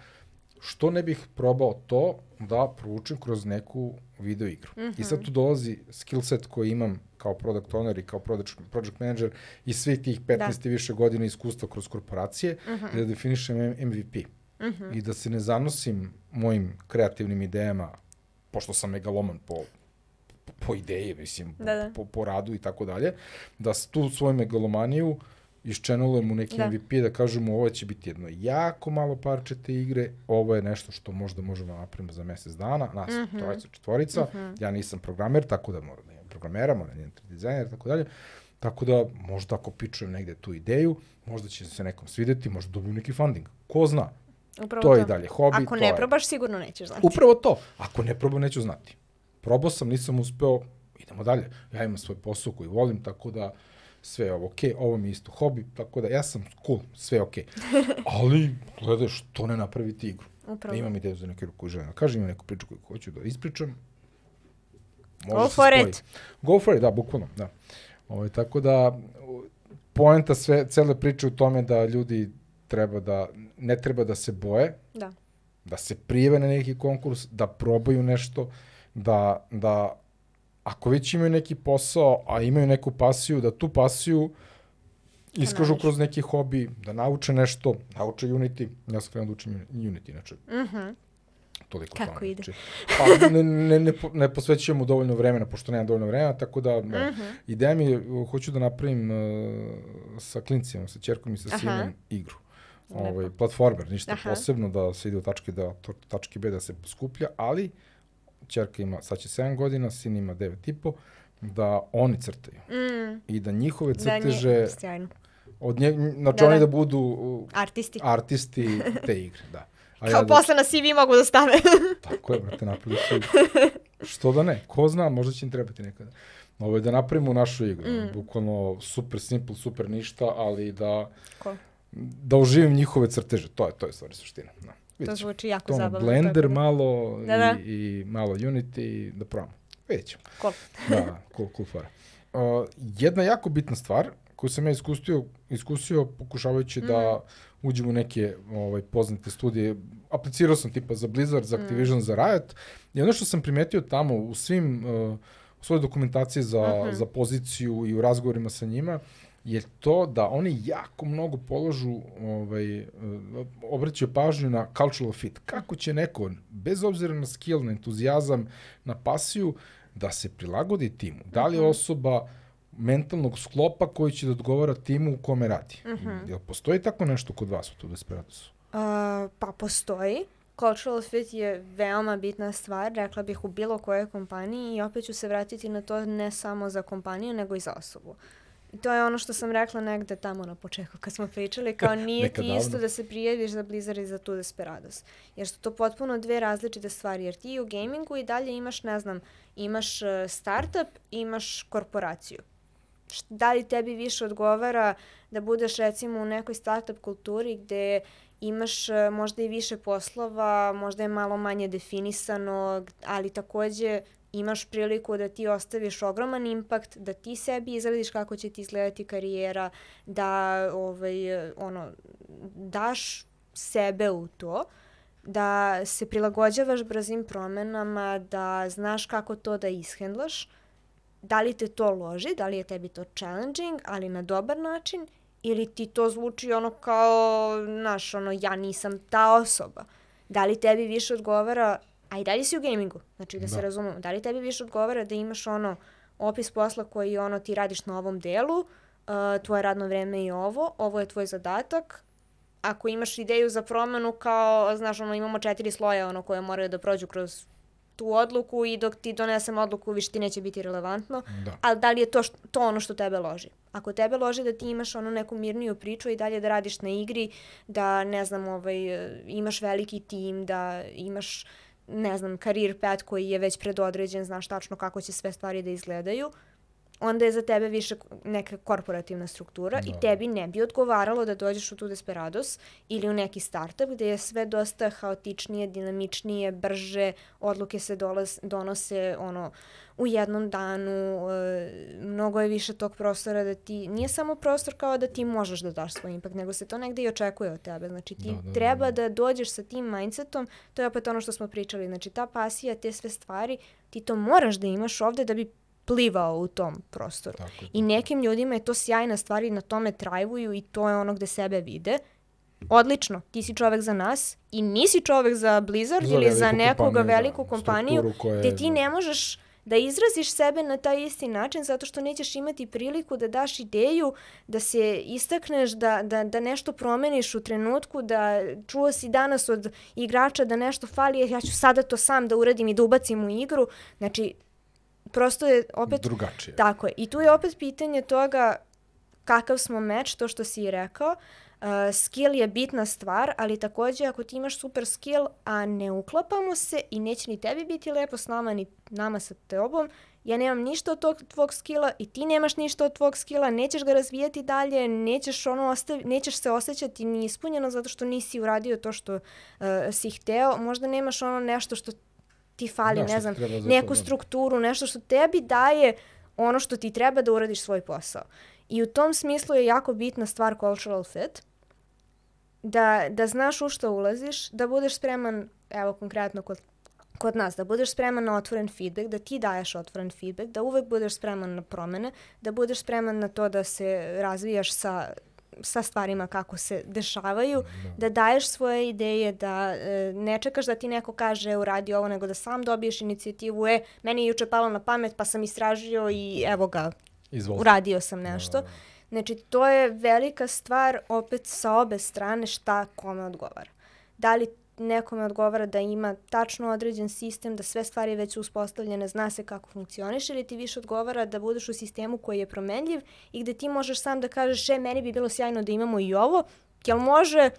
što ne bih probao to da proučim kroz neku video igru. Mm -hmm. I sad tu dolazi skill set koji imam kao product owner i kao project, project manager i svih tih 15 da. i više godina iskustva kroz korporacije, mm -hmm. da definišem MVP. Mm -hmm. I da se ne zanosim mojim kreativnim idejama, pošto sam megaloman po po ideji, mislim, Da, da. Po, po radu i tako dalje, da tu svoju megalomaniju iščenelujem u neki Da. da. MVP da kažemo ovo će biti jedno jako malo parče te igre, ovo je nešto što možda možemo da napravimo za mesec dana, nas mm. -hmm. trojica, četvorica, mm -hmm. ja nisam programer, tako da mora da imam programera, mora njen dizajner i tako dalje. Tako da, možda ako pičujem negde tu ideju, možda će se nekom svideti, možda dobiju neki funding. Ko zna? Upravo to je i dalje hobi. Ako to ne je- probaš, sigurno nećeš znati. Upravo to. Ako ne probam, neću znati. Probao sam, nisam uspeo, idemo dalje. Ja imam svoj posao koji volim, tako da sve je ovo okej, ovo mi je isto hobi, tako da ja sam cool, sve je okej. Ali, gledaj, što ne napraviti igru? Upravo. Imam ideju za neku koju želim da kažem, imam neku priču koju hoću da ispričam. Go se for spoji. it. Go for it, da, bukvalno, da. Ovo, tako da, poenta sve, cele priče u tome da ljudi treba da, ne treba da se boje, Da. da se prijeve na neki konkurs, da probaju nešto, da, da ako već imaju neki posao, a imaju neku pasiju, da tu pasiju iskažu nađu. kroz neki hobi, da nauče nešto, nauče Unity. Ja sam krenuo da učim Unity, inače, Mhm. toliko Kako tome, ide? Znači, pa ne, ne, ne, ne posvećujem mu dovoljno vremena, pošto nemam dovoljno vremena, tako da Mhm. no, ideja mi je, uh, hoću da napravim uh, sa klincima, sa čerkom i sa Aha. sinom igru. Ovaj, platformer, ništa Aha. posebno, da se ide od tačke, da, tačke B da se poskuplja, ali čerka ima, sad će 7 godina, sin ima 9 i po, da oni crtaju Mm, i da njihove da nje, crteže, sjajno. od nje, znači Da, oni da. da budu uh, Artisti. artisti te igre, da. A Kao da, posle na CV mogu da stave. Tako je, brate, napravili su. Što da ne, ko zna, možda će im trebati nekada. Ovo je da napravimo našu igru, mm. bukvalno super simple, super ništa, ali da, Ko? da uživim njihove crteže, to je, to je stvari suština. Da. To Vidjet ćemo. zvuči jako To zabavno. Blender tako da- malo Da, da. I, i malo Unity, da probamo. Vidjet ćemo. Cool. Da, cool, cool fora. Uh, jedna jako bitna stvar koju sam ja iskusio, iskusio pokušavajući da uđem u neke ovaj, poznate studije. Aplicirao sam tipa za Blizzard, za Activision, za Riot. I ono što sam primetio tamo u svim, uh, u svojoj dokumentaciji za, za poziciju i u razgovorima sa njima, je to da oni jako mnogo položu, ovaj, uh, obraćaju pažnju na cultural fit. Kako će neko, bez obzira na skill, na entuzijazam, na pasiju, da se prilagodi timu. Da li je osoba mentalnog sklopa koji će da odgovara timu u kome radi? Jel postoji tako nešto kod vas u tu Desperatusu? Uh, pa postoji. Cultural fit je veoma bitna stvar, rekla bih u bilo kojoj kompaniji i opet ću se vratiti na to ne samo za kompaniju, nego i za osobu. To je ono što sam rekla negde tamo na početku kad smo pričali, kao nije Nekad ti isto davno. da se prijaviš za Blizzard i za tu Desperados. Jer su to potpuno dve različite stvari, jer ti u gamingu i dalje imaš, ne znam, imaš uh, startup, imaš korporaciju. Da li tebi više odgovara da budeš recimo u nekoj startup kulturi gde imaš e, možda i više poslova, možda je malo manje definisano, ali takođe imaš priliku da ti ostaviš ogroman impakt, da ti sebi izradiš kako će ti izgledati karijera, da ovaj, ono, daš sebe u to, da se prilagođavaš brzim promenama, da znaš kako to da ishendlaš, da li te to loži, da li je tebi to challenging, ali na dobar način, ili ti to zvuči ono kao, znaš, ono, ja nisam ta osoba. Da li tebi više odgovara, a i dalje si u gamingu, znači da, Da. se razumemo, da li tebi više odgovara da imaš ono opis posla koji ono ti radiš na ovom delu, uh, tvoje radno vreme je ovo, ovo je tvoj zadatak, ako imaš ideju za promenu kao, znaš, ono, imamo četiri sloja ono koje moraju da prođu kroz tu odluku i dok ti donesem odluku više ti neće biti relevantno, Da. ali da li je to, št- to ono što tebe loži? Ako tebe loži da ti imaš onu neku mirniju priču i dalje da radiš na igri, da ne znam, ovaj, imaš veliki tim, da imaš ne znam, career path koji je već predodređen, znaš tačno kako će sve stvari da izgledaju, onda je za tebe više neka korporativna struktura i Da. tebi ne bi odgovaralo da dođeš u tu Desperados ili u neki startup gde je sve dosta haotičnije, dinamičnije, brže, odluke se dolaz, donose ono u jednom danu, e, mnogo je više tog prostora da ti, nije samo prostor kao da ti možeš da daš svoj impact, nego se to negde i očekuje od tebe. Znači ti Da, da, da, treba da dođeš sa tim mindsetom, to je opet ono što smo pričali, znači ta pasija, te sve stvari, ti to moraš da imaš ovde da bi plivao u tom prostoru. Tako je. I nekim ljudima je to sjajna stvar i na tome trajvuju i to je ono gde sebe vide. Odlično, ti si čovek za nas i nisi čovek za Blizzard Za ili za nekoga kompaniju, da, veliku kompaniju strukturu koja je- gde ti ne možeš da izraziš sebe na taj isti način zato što nećeš imati priliku da daš ideju, da se istakneš, da, da, da nešto promeniš u trenutku, da čuo si danas od igrača da nešto fali, ja ću sada to sam da uradim i da ubacim u igru. Znači, prosto je opet... Drugačije. Tako je. I tu je opet pitanje toga kakav smo meč, to što si i rekao. Uh, skill je bitna stvar, ali takođe ako ti imaš super skill, a ne uklapamo se i neće ni tebi biti lepo s nama, ni nama sa tobom, ja nemam ništa od tog tvog skilla i ti nemaš ništa od tvog skilla, nećeš ga razvijati dalje, nećeš, ono ostavi, nećeš se osjećati ni ispunjeno zato što nisi uradio to što uh, si hteo, možda nemaš ono nešto što ti fali, Da, ne znam, neku da. strukturu, nešto što tebi daje ono što ti treba da uradiš svoj posao. I u tom smislu je jako bitna stvar cultural fit, da, da znaš u što ulaziš, da budeš spreman, evo konkretno kod, kod nas, da budeš spreman na otvoren feedback, da ti daješ otvoren feedback, da uvek budeš spreman na promene, da budeš spreman na to da se razvijaš sa sa stvarima kako se dešavaju, da daješ svoje ideje, da e, ne čekaš da ti neko kaže uradi ovo, nego da sam dobiješ inicijativu, e, meni je juče palo na pamet pa sam istražio i evo ga, Izvolite. uradio sam nešto. Znači, to je velika stvar opet sa obe strane šta kome odgovara. Da li nekome odgovara da ima tačno određen sistem, da sve stvari već su uspostavljene, zna se kako funkcioniš, ili ti više odgovara da budeš u sistemu koji je promenljiv i gde ti možeš sam da kažeš, e, meni bi bilo sjajno da imamo i ovo, jel može,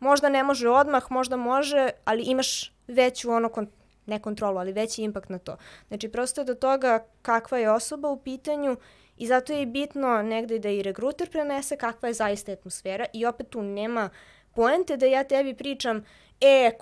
možda ne može odmah, možda može, ali imaš veću ono kon ne kontrolu, ali veći impakt na to. Znači, prosto je do toga kakva je osoba u pitanju i zato je bitno negde da i regruter prenese kakva je zaista atmosfera i opet tu nema poente da ja tebi pričam e,